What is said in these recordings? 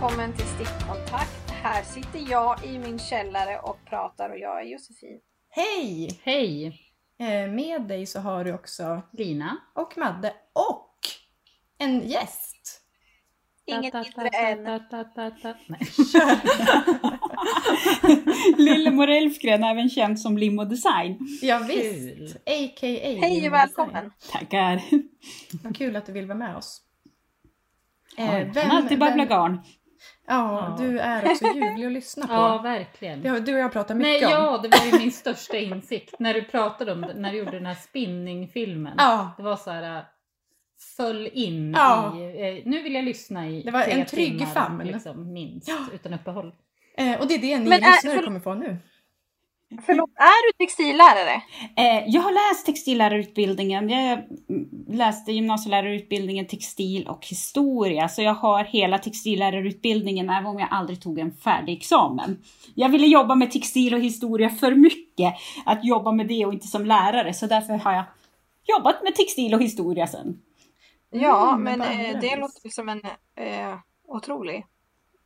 välkommen till Stickkontakt. Här sitter jag i min källare och pratar och jag är Josefin. Hej! Hej! Eh, Med dig så har du också Lina. och Madde och en gäst. Inget mindre än... Lillemor Elfgren, även känd som Limo Design. Ja, visst. A.k.a. Hej och välkommen! Tackar. Vad kul att du vill vara med oss. Eh, jag kan alltid babbla garn. Ja, du är också ljuvlig att lyssna på. Ja, verkligen. Det har du och jag pratat Nej, mycket om. ja, det var ju min största insikt när du pratade om det, när du gjorde den här spinningfilmen. Ja, Det var så här, äh, föll in Ja. i, eh, nu vill jag lyssna i Det var en trygg timmar, famn. Liksom, minst, Ja. utan uppehåll. eh, och det är det ni Men är- lyssnare förlåt. kommer få nu. Förlåt, är du textillärare? Eh, jag har läst textillärarutbildningen. Jag läste gymnasielärarutbildningen textil och historia. Så jag har hela textillärarutbildningen även om jag aldrig tog en färdig examen. Jag ville jobba med textil och historia för mycket. Att jobba med det och inte som lärare. Så därför har jag jobbat med textil och historia sen. Ja, Mm, men eh, det nice. låter som en eh, otrolig...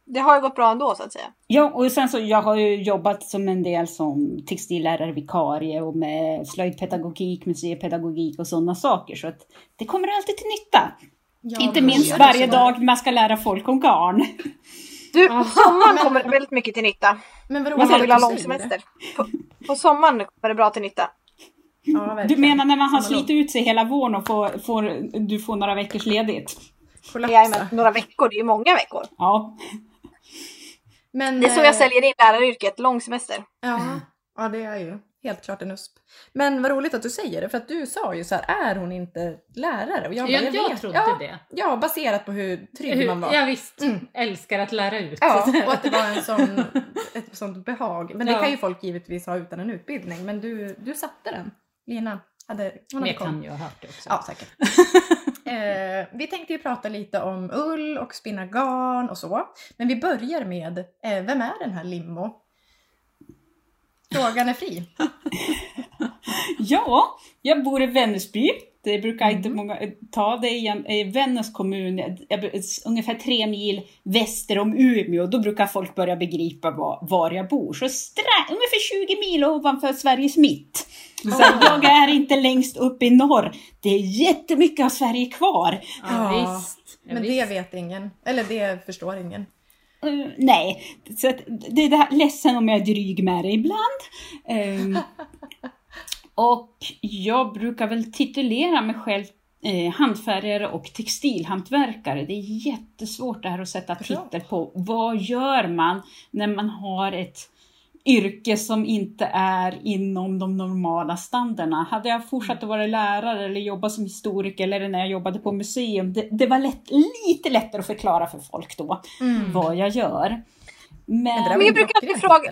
Det har ju gått bra ändå så att säga. Ja, och sen så jag har ju jobbat som en del som textillärare, vikarie och med slöjdpedagogik, museipedagogik och sådana saker. Så att det kommer alltid till nytta. Ja, Inte minst varje dag man ska lära folk om garn. Du, på sommaren kommer det väldigt mycket till nytta. Men vad Om roligt man vill ha lång semester. På, på sommaren kommer det bra till nytta. Ja, Du menar när man har slitit ut sig hela våren och får, får, du får några veckors ledigt? Kollapsa. Jajamän, några veckor, det är ju många veckor. Ja. Men, Det är så eh, jag säljer in läraryrket, lång semester. Ja, ja, det är ju helt klart en USP. Men vad roligt att du säger det, för att du sa ju så här, är hon inte lärare? Och Jag, bara, jag, vet. trodde ja, det. Ja, baserat på hur trygg man var. Ja, visst. Mm. Älskar att lära ut. Ja, och att det var en sån, ett sånt behag. Men det Ja. kan ju folk givetvis ha utan en utbildning. Men du, du satte den. Lina hade, hon Men hade jag koll. kan ju ha hört det också. Ja, säkert. eh, vi tänkte ju prata lite om ull och spinna garn och så. Men vi börjar med, eh, vem är den här Limmo? Frågan är fri. ja, jag bor i Vännäsby. Det brukar inte Mm. många ta. Det är Vännäs kommun, jag bor- ungefär tre mil väster om Umeå. Då brukar folk börja begripa var, var jag bor. Så ungefär 20 mil ovanför Sveriges mitt. Så att jag är inte längst upp i norr. Det är jättemycket av Sverige kvar. Ja, Ja, visst. Ja, Men visst. det vet ingen. Eller det förstår ingen. Eh, nej, så att det är det här, ledsen om jag är dryg med det ibland. Ehm, och jag brukar väl titulera mig själv eh, hantfärgare och textilhantverkare. Det är jättesvårt det här att sätta titel på. Vad gör man när man har ett yrke som inte är inom de normala standarderna. Hade jag fortsatt att vara lärare eller jobba som historiker eller när jag jobbade på museum, det, det var lätt, lite lättare att förklara för folk då Mm. vad jag gör. Men, Men jag brukar alltid fråga-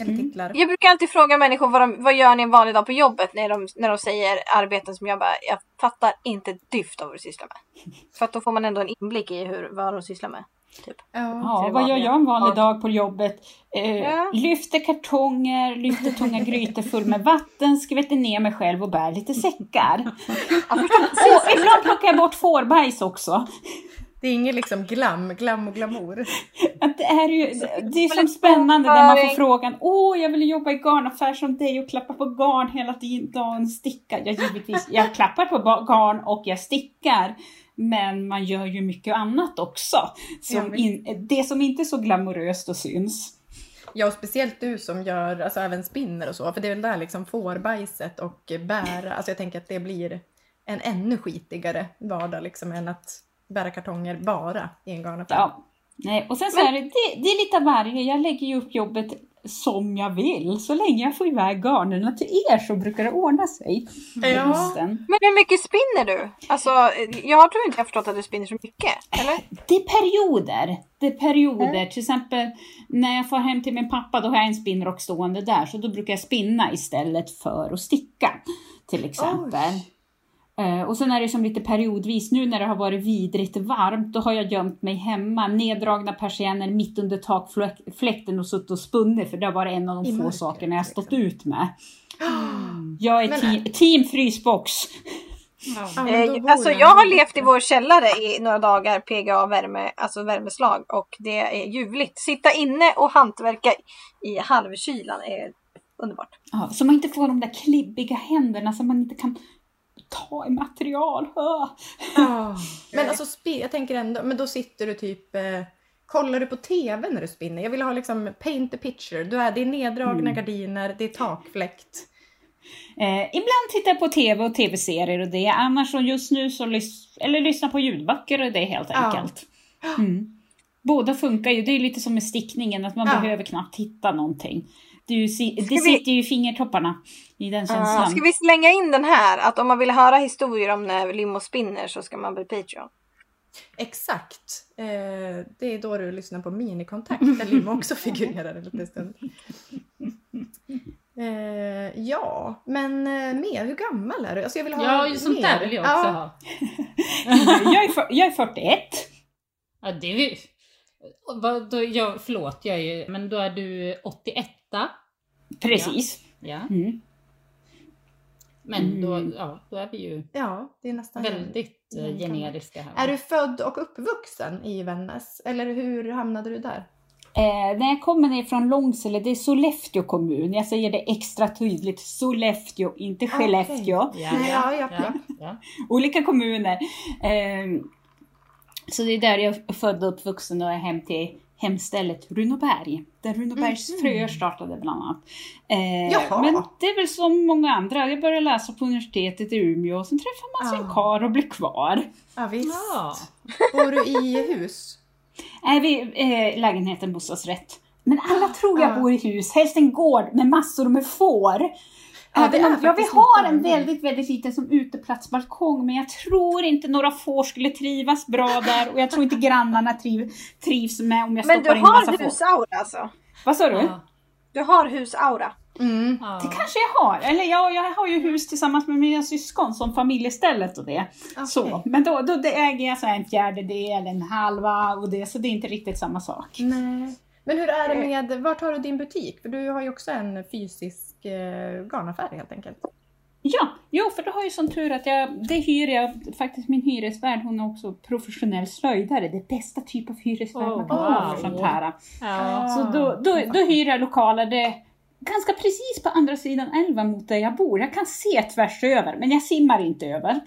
Mm. Jag brukar alltid fråga människor vad, de, vad gör ni en vanlig dag på jobbet när de, när de säger arbeten som jag bara, jag fattar inte dyft av vad du sysslar med. För att då får man ändå en inblick i hur, vad de sysslar med. Typ. Ja. ja, vad gör jag en vanlig Ja. dag på jobbet? Eh, Ja. Lyfter kartonger, lyfter tunga grytor full med vatten, skvätter ner mig själv och bär lite säckar. och ibland plockar jag bort fårbajs också. Det är ingen liksom glam, glam och glamour. Att det är ju det är som spännande när man får frågan Åh, jag vill jobba i garnaffär som dig och klappa på garn hela dagen, sticka. Ja, givetvis, jag klappar på garn och jag stickar. Men man gör ju mycket annat också. Som in, det som inte är så glamoröst och syns. Ja, och speciellt du som gör, alltså även spinner och så. För det är väl där liksom fårbajset och bära, alltså jag tänker att det blir en ännu skitigare vardag liksom än att bära kartonger bara i en garnaffär. Ja. Nej, och sen så är det, det, det är lite av varje. Jag lägger ju upp jobbet som jag vill. Så länge jag får iväg garnerna till er så brukar det ordna sig. Ja. Hösten. Men hur mycket spinner du? Alltså, jag tror inte jag förstått att du spinner så mycket. Eller? Det är perioder. Det är perioder. Till exempel när jag får hem till min pappa då har jag en spinnrock stående där. Så då brukar jag spinna istället för att sticka. Till exempel. Eh, och sen är det som lite periodvis. Nu när det har varit vidrigt varmt då har jag gömt mig hemma. Neddragna persienner mitt under takfläkten och suttit och spunnit. För det har varit en av de I få mörkret, sakerna jag stått liksom. ut med. Jag är Men- team, team frysbox. Ja. Eh, alltså jag har levt i vår källare i några dagar PGA värme, alltså värmeslag och det är ljuvligt. Sitta inne och hantverka i halvkylan är underbart. Ja, så man inte får de där klibbiga händerna så man inte kan ta i material. Ja. Men alltså, jag tänker ändå, men då sitter du typ, eh, kollar du på TV när du spinner? Jag vill ha liksom paint the picture. Du är, det är neddragna Mm. gardiner, det är takfläkt. Eh, ibland tittar jag på TV och TV-serier och det. Annars så just nu så lys- eller lyssnar på ljudböcker och det helt Ja. enkelt. Mm. Båda funkar ju. Det är lite som med stickningen, att man Ja. behöver knappt hitta någonting. Du, si- det vi- sitter ju i fingertopparna i den känslan. Ska vi slänga in den här att om man vill höra historier om när Limo spinner så ska man bli Patreon. Exakt. Eh, det är då du lyssnar på minikontakt där Lim också figurerar en liten stund. Eh, ja, men eh, mer, hur gammal är du? Alltså jag vill ha Ja, sånt mer. där vill jag också ja. ha. jag, är för, jag är 41. Ja, det är ju... Vad, då, jag, förlåt, jag är ju, men då är du 81 Precis. Ja. Mm. Men då, Mm. ja, då är vi ju Ja, det är nästan... väldigt eh, Mm, generiska här. Är du född och uppvuxen i Vännäs? Eller hur hamnade du där? Eh, när jag kommer ner från Långsele, det är Sollefteå kommun. Jag säger det extra tydligt. Sollefteå, inte Okej. Skellefteå. Ja, Nej, ja, ja, ja, ja. Olika kommuner. Eh, så det är där jag är född och uppvuxen och är hem till hemstället Runoberg. Där Runobergs Mhm. fröer startade bland annat. Eh, Jaha. men det är väl som många andra. Jag började läsa på universitetet i Umeå och sen träffar man sin Ah. karl och blir kvar. Ja, visst. Ja. Bor du i hus? Vi eh, lägenheten bostadsrätt. Men alla tror jag Ah. bor i hus, helst en gård med massor med får. Ja, om, ja, vi har en väldigt, väldigt liten som uteplatsbalkong men jag tror inte några får skulle trivas bra där och jag tror inte grannarna triv, trivs med om jag Men du stoppar in massa har får. husaura alltså? Vad sa du? Ja. Du har husaura? Mm. Ja. Det kanske jag har. Eller ja, jag har ju hus tillsammans med mina syskon som familjestället och det. Okej. Så. Men då, då det äger jag så här en fjärdedel, en halva och det, så det är inte riktigt samma sak. Nej. Men hur är det med, vart har du din butik? För du har ju också en fysisk eh, garnaffär helt enkelt. Ja, jo, för då har jag sån tur att jag, det hyr jag, faktiskt min hyresvärd, hon är också professionell slöjdare. Det bästa typ av hyresvärd Oh, man kan ha för wow. sånt här. Ja. Så då, då, då hyr jag lokaler det ganska precis på andra sidan älven mot där jag bor. Jag kan se tvärs över, men jag simmar inte över.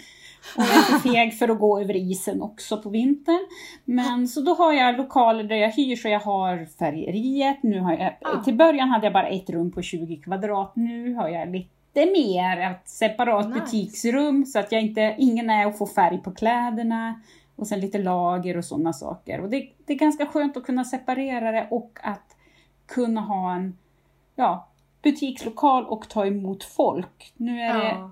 Och jag är för feg för att gå över isen också på vintern. Men så då har jag lokaler där jag hyr så jag har färgeriet. Nu har jag, Ah. Till början hade jag bara ett rum på 20 kvadrat. Nu har jag lite mer, ett separat Nice. butiksrum så att jag inte, ingen är att få färg på kläderna. Och sen lite lager och sådana saker. Och det, det är ganska skönt att kunna separera det och att kunna ha en ja, butikslokal och ta emot folk. Nu är det Ja.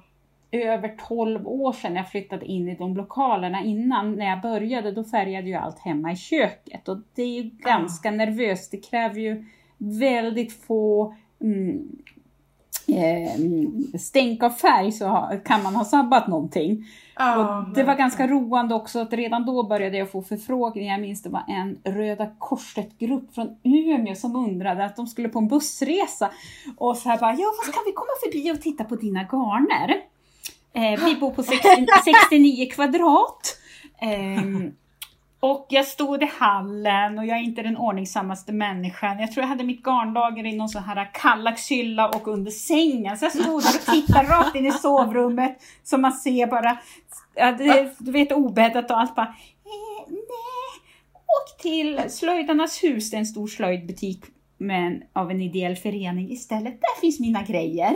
över 12 år sedan jag flyttade in i de lokalerna. Innan, när jag började, då färgade jag allt hemma i köket. Och det är ju ganska nervöst. Det kräver ju väldigt få mm, eh, stänk av färg så kan man ha sabbat någonting. Och det var ganska roande också att redan då började jag få förfrågningar. Jag minns det var en Röda Korset-grupp från Umeå som undrade att de skulle på en bussresa. Och så här bara, ja vad ska vi komma förbi och titta på dina garner? Eh, vi bor på 60, 69 kvadrat. Ehm, och jag stod i hallen och jag är inte den ordningsammaste människan. Jag tror jag hade mitt garnlager i någon sån här kallaxhylla och under sängen. Så jag stod där och tittade rakt in i sovrummet som man ser bara, ja, du vet obäddat och allt bara, eh, nej. Åk till Slöjdarnas hus, det är en stor slöjdbutik men av en ideell förening istället. Där finns mina grejer.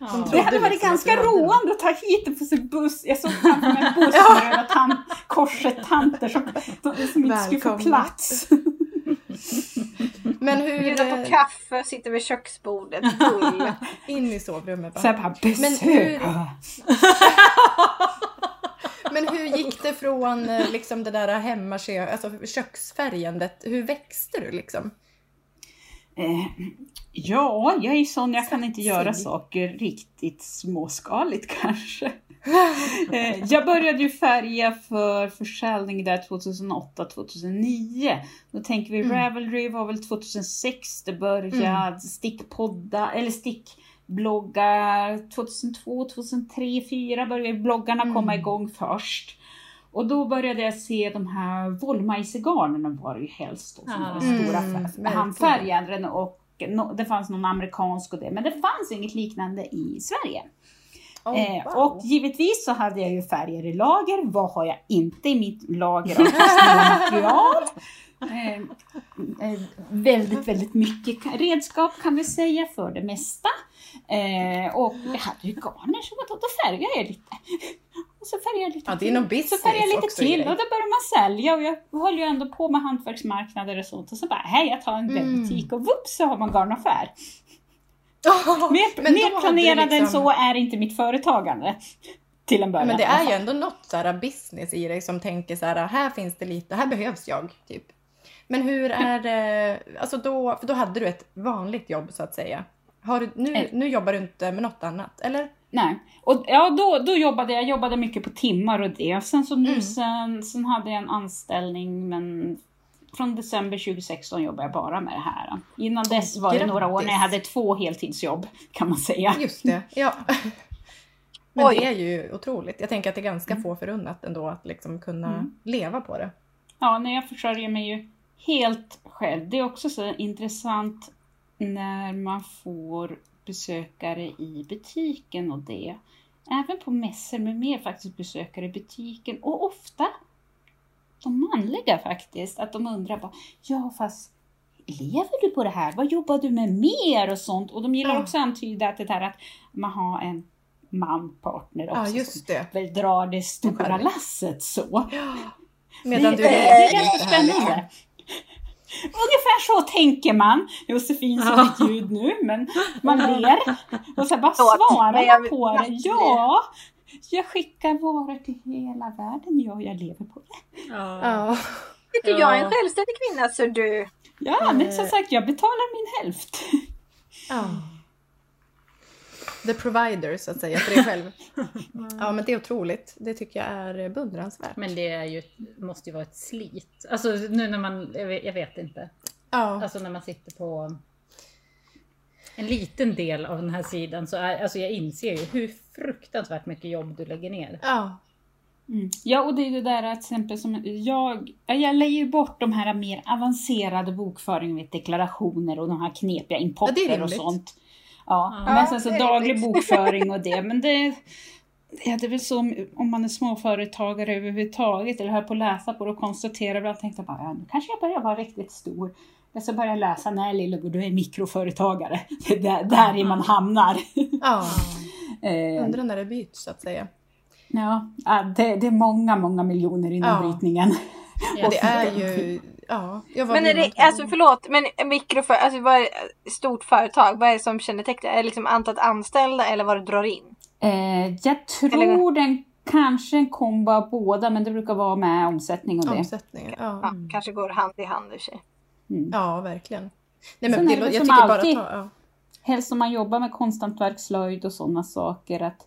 Ja. Det hade varit liksom ganska roande att ta hit en på sin buss. Jag såg framför mig en buss med röda tant, korset-tanter som, som inte skulle få Välkomna. plats. Men hur... Bjuda på eh, kaffe, sitter vid köksbordet, bull. In i sovrummet Så jag bara. bara, Men hur- Men hur gick det från eh, liksom det där hemma, alltså köksfärgandet, hur växte du liksom? Eh, ja, jag är sån, jag kan inte göra saker riktigt småskaligt kanske. Eh, jag började ju färga för försäljning där 2008-2009. Då tänker vi Mm. Ravelry var väl 2006 det började stickpodda, eller stick bloggar 2002, 2003, 2004 började bloggarna Mm. komma igång först. Och då började jag se de här Wollmeistergarnen var det ju helst då, som Ah. var stora Mm, fär- handfärgaren och no, det fanns någon amerikansk och det, men det fanns inget liknande i Sverige. Oh, Eh, wow. och givetvis så hade jag ju färger i lager. Vad har jag inte i mitt lager av textilmaterial? Eh, eh, väldigt, väldigt mycket ka- redskap kan vi säga för det mesta. Eh, och jag hade ju garner så då färgade jag lite. Och så färgade jag lite Ja, det är till. Så färgade jag lite till och då började man sälja och jag höll ju ändå på med hantverksmarknader och sånt och så bara, hej jag tar en Mm. webbutik och whoops så har man garnaffär. Oh, Mer, mer planerad än liksom- så är inte mitt företagande. Till en början. Men det är ju ändå något så här business i dig som tänker så här, här finns det lite, här behövs jag, typ. Men hur är det, alltså då, för då hade du ett vanligt jobb så att säga. Har du, nu, Eh. nu jobbar du inte med något annat, eller? Nej. Och ja, då, då jobbade jag, jobbade mycket på timmar och det. Sen, så nu, Mm. sen, sen hade jag en anställning men från december 2016 jobbade jag bara med det här. Innan dess var det några år när jag Grattis. hade två heltidsjobb kan man säga. Just det, ja. Men Oj. det är ju otroligt. Jag tänker att det är ganska få förunnat ändå att liksom kunna Mm. leva på det. Ja, när jag försörjer mig ju helt själv. Det är också så intressant när man får besökare i butiken och det. Även på mässor med mer faktiskt besökare i butiken och ofta de manliga faktiskt. Att de undrar bara, ja fast lever du på det här? Vad jobbar du med mer och sånt? Och de gillar Ja. också att antyda att det där att man har en man, partner också Ja, som just det. väl drar det stora lasset så. Medan det, du det, det är ganska spännande. Ungefär så tänker man. Josefin som ett ljud nu, men man ler. Och så bara svarar jag man på det. Ja, jag skickar varor till hela världen. Ja, jag lever på det. Ja. Jag är en självständig kvinna så du. Ja, men Eh. som sagt, jag betalar min hälft. ja. The provider så att säga för dig själv. Ja men det är otroligt. Det tycker jag är beundransvärt. Men det är ju, måste ju vara ett slit. Alltså nu när man, jag vet, jag vet inte. Ja. Alltså när man sitter på en liten del av den här sidan så är, alltså jag inser ju hur fruktansvärt mycket jobb du lägger ner. Ja. Mm. Ja, och det är det där att till exempel som jag, jag lägger ju bort de här mer avancerade bokföringen med deklarationer och de här knepiga Ja, det är importer och rimligt. sånt. Ja, Ja, men sen så daglig bokföring och det, men det, ja, det är väl så om- man är småföretagare överhuvudtaget eller hör på att läsa på det och konstaterar ibland tänkte bara, ja, nu kanske jag börjar vara riktigt stor. Jag ska börja läsa när lillebror, du är mikroföretagare. Det är där, där man hamnar. ja. Eh, Undrar när det byts så att säga. ja, ja, det, det är många, många miljoner inom Ja. brytningen. Ja, det är ju... Ja. Jag var Men är det, alltså förlåt, men mikroför, alltså vad är stort företag, vad är det som kännetecknar? Är det liksom antalet anställda eller vad du drar in? Eh, jag tror Eller- den kanske en kombo av båda, men det brukar vara med omsättning och det. Omsättningen. Ja. Ja, Kanske går hand i hand i sig. Mm. ja, verkligen. Nej, Sen men är det, det jag som tycker bara alltid- ta... Ja. Helst om man jobbar med konsthantverkslöjd och sådana saker, att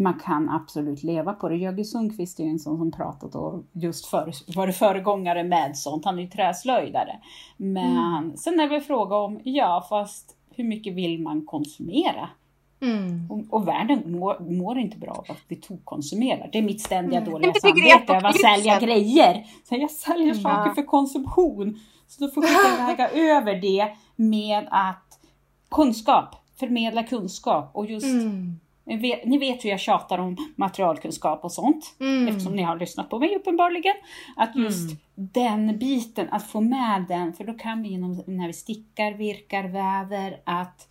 man kan absolut leva på det. Jögge Sundqvist är ju en sån som pratat och just för, varit föregångare med sånt. Han är ju träslöjdare. Men sen är väl fråga om, ja fast hur mycket vill man konsumera? Mm. Och, och världen mår, mår inte bra av att vi tokkonsumerar. Det är mitt ständiga Mm. dåliga samvete över att sälja grejer. Så jag säljer Mm. saker för konsumtion. Så då får vi väga över det med att kunskap, förmedla kunskap och just Mm. Ni vet, ni vet hur jag tjatar om materialkunskap och sånt. Mm. Eftersom ni har lyssnat på mig uppenbarligen. Att just den biten, att få med den, för då kan vi genom, när vi stickar, virkar, väver, att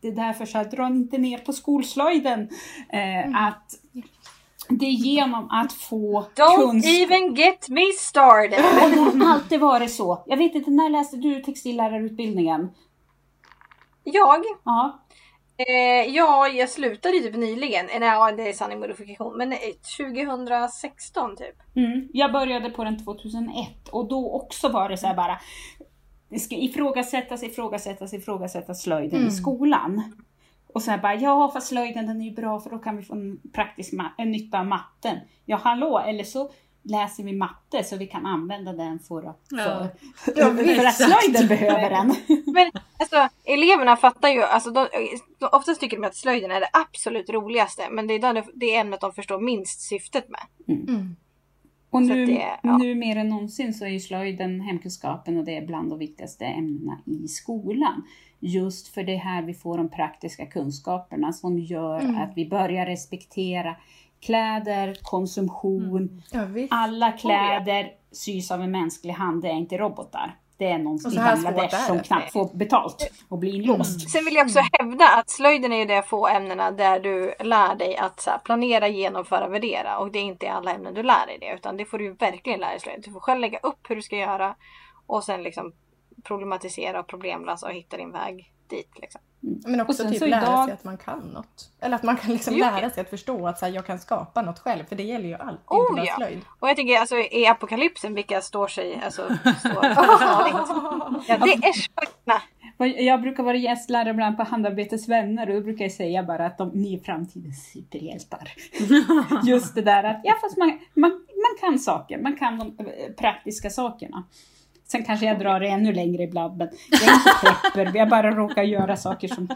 det är därför så här, dra inte ner på skolslöjden. Eh, Att det är genom att få Don't kunskap. even get me started! Det har alltid varit så. Jag vet inte, när läste du textillärarutbildningen? Jag? Ja. Eh, ja, jag slutade typ nyligen. Eh, Nej, det är sanning modifikation. Men eh, 2016 typ. Mm. Jag började på den 2001 och då också var det så här bara det ska ifrågasättas, ifrågasättas, ifrågasättas slöjden Mm. i skolan. Och så här bara, ja fast slöjden den är ju bra för då kan vi få en praktisk ma- en nytta av matten. Ja hallå, eller så läser vi matte så vi kan använda den för att, Ja. för, Ja, för att slöjden behöver den. Men alltså, eleverna fattar ju, alltså, de, de, oftast tycker de att slöjden är det absolut roligaste. Men det är det ämnet de förstår minst syftet med. Mm. Och Så nu, det- ja. nu mer än någonsin så är ju slöjden hemkunskapen och det är bland de viktigaste ämnena i skolan. Just för det är här vi får de praktiska kunskaperna som gör Mm. att vi börjar respektera kläder, konsumtion. Ja, visst. Alla kläder sys av en mänsklig hand, det är inte robotar. Det är någon i Bangladesh som knappt får betalt och blir inlåst. Sen vill jag också hävda att slöjden är ju de få ämnena där du lär dig att så här, planera, genomföra, värdera. Och det är inte i alla ämnen du lär dig det. Utan det får du verkligen lära dig slöjden. Du får själv lägga upp hur du ska göra. Och sen liksom problematisera och problemlösa och hitta din väg dit. Liksom. Men Och också typ så lära idag- sig att man kan något. Eller att man kan liksom Jo. lära sig att förstå att så här, jag kan skapa något själv. För det gäller ju allt, Oh, inte bara ja. slöjd. Och jag tycker alltså i apokalypsen, vilka står sig, alltså står Ja, det är. Och Jag brukar vara gästlärare ibland på Handarbetets vänner och då brukar jag säga bara att de, ni är framtidens superhjältar. Just det där att, ja fast man, man, man kan saker, man kan de eh, praktiska sakerna. Sen kanske jag drar det ännu längre ibland men jag är inte prepper, jag bara råkar göra saker som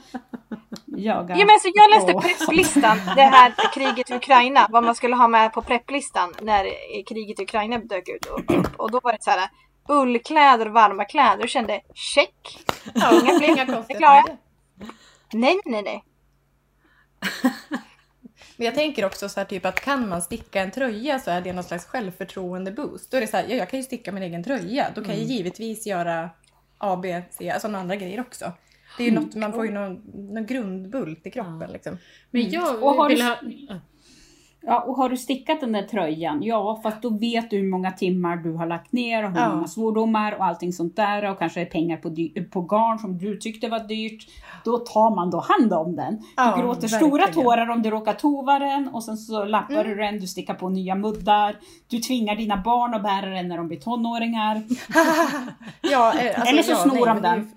jagar. Ja, men alltså, jag läste prepplistan, det här kriget i Ukraina, vad man skulle ha med på prepplistan när kriget i Ukraina dök ut. Och, och då var det så här ullkläder och varma kläder och kände check. Ja, Inga inga konstigheter jag. Nej, nej, nej. Men jag tänker också så här typ att kan man sticka en tröja så är det någon slags självförtroende-boost. Då är det så här, ja, jag kan ju sticka min egen tröja. Då kan jag givetvis göra A, B, C, alltså några andra grejer också. Det är ju något, man får ju någon, någon grundbult i kroppen Ja. liksom. Men jag Och har vill ha... Ja, och har du stickat den där tröjan? Ja, fast då vet du hur många timmar du har lagt ner och hur Ja. många svordomar och allting sånt där och kanske pengar på, på garn som du tyckte var dyrt. Då tar man då hand om den. Du Ja, gråter stora verkligen. tårar om du råkar tova den och sen så lappar du den, du stickar på nya muddar. Du tvingar dina barn att bära den när de blir tonåringar. Ja, eh, alltså, Eller så ja, snor nej, de men det den.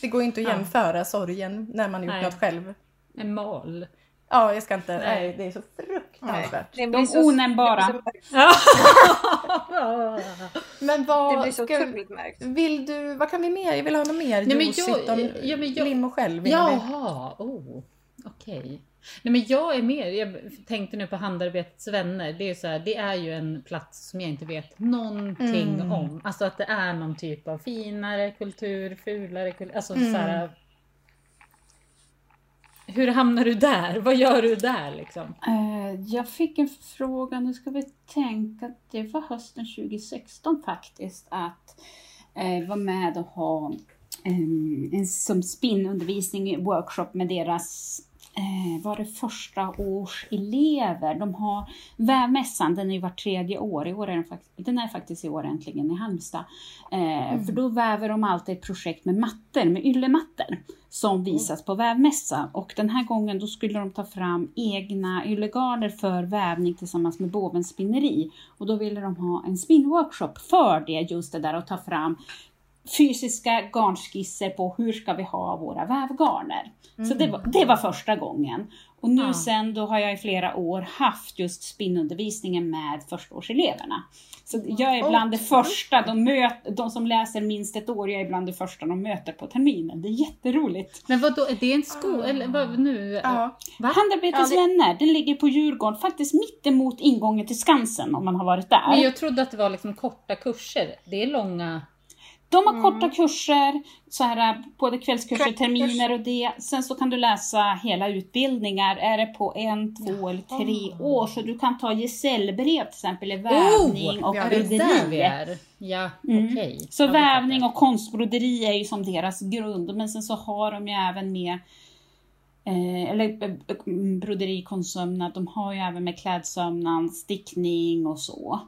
Det går inte att jämföra sorgen när man gjort Nej. något själv. En mal. Ja, jag ska inte, Nej. nej, det är så fruktansvärt. Det De onämnbara. Det blir så, Men det vad, blir så ska, otroligt mörkt. vill du, vad kan vi mer? Jag vill ha något mer Nej, men juicigt jag- om ja, men jag- lim och själv. Jaha, oh, okej. Nej men jag är med, jag tänkte nu på Handarbetets vänner, det är ju så här, det är ju en plats som jag inte vet någonting Mm. om. Alltså att det är någon typ av finare kultur, fulare kultur, alltså Mm. så här. Hur hamnar du där? Vad gör du där liksom? Eh, jag fick en fråga, nu ska vi tänka, det var hösten 2016 faktiskt, att eh, vara med och ha en som spinnundervisning, workshop med deras eh, var det första års elever. De har vävmässan, den är ju vart tredje år. I år är den, fakt- den är faktiskt i år äntligen i Halmstad. Eh, För då väver de alltid ett projekt med mattor, med yllemattor som visas på vävmässa. Och den här gången då skulle de ta fram egna yllegarner för vävning tillsammans med Bovens spinneri. Och då ville de ha en spinnworkshop för det, just det där att ta fram fysiska garnskisser på hur ska vi ha våra vävgarner. Så det var, det var första gången. Och nu Ja. sen då har jag i flera år haft just spinnundervisningen med förstaårseleverna. Så jag är bland det första, de, möt, de som läser minst ett år, jag är bland det första de möter på terminen. Det är jätteroligt. Men vad då är det en skola? Eller vad nu? Ja. Va? Handarbetets Ja, vänner, den ligger på Djurgården, faktiskt mittemot ingången till Skansen om man har varit där. Men jag trodde att det var liksom korta kurser. Det är långa. De har Mm. korta kurser, så här, både kvällskurser, Kvällskurs. terminer och det. Sen så kan du läsa hela utbildningar. Är det på en, två eller tre år. Så du kan ta gesällbrev till exempel i vävning och ja, är det där vi broderi. Ja, Mm. okej. Så vävning och konstbroderi är ju som deras grund. Men sen så har de ju även med Eh, eller eh, mm, broderi, konstsömnad, de har ju även med klädsömnad, stickning och så.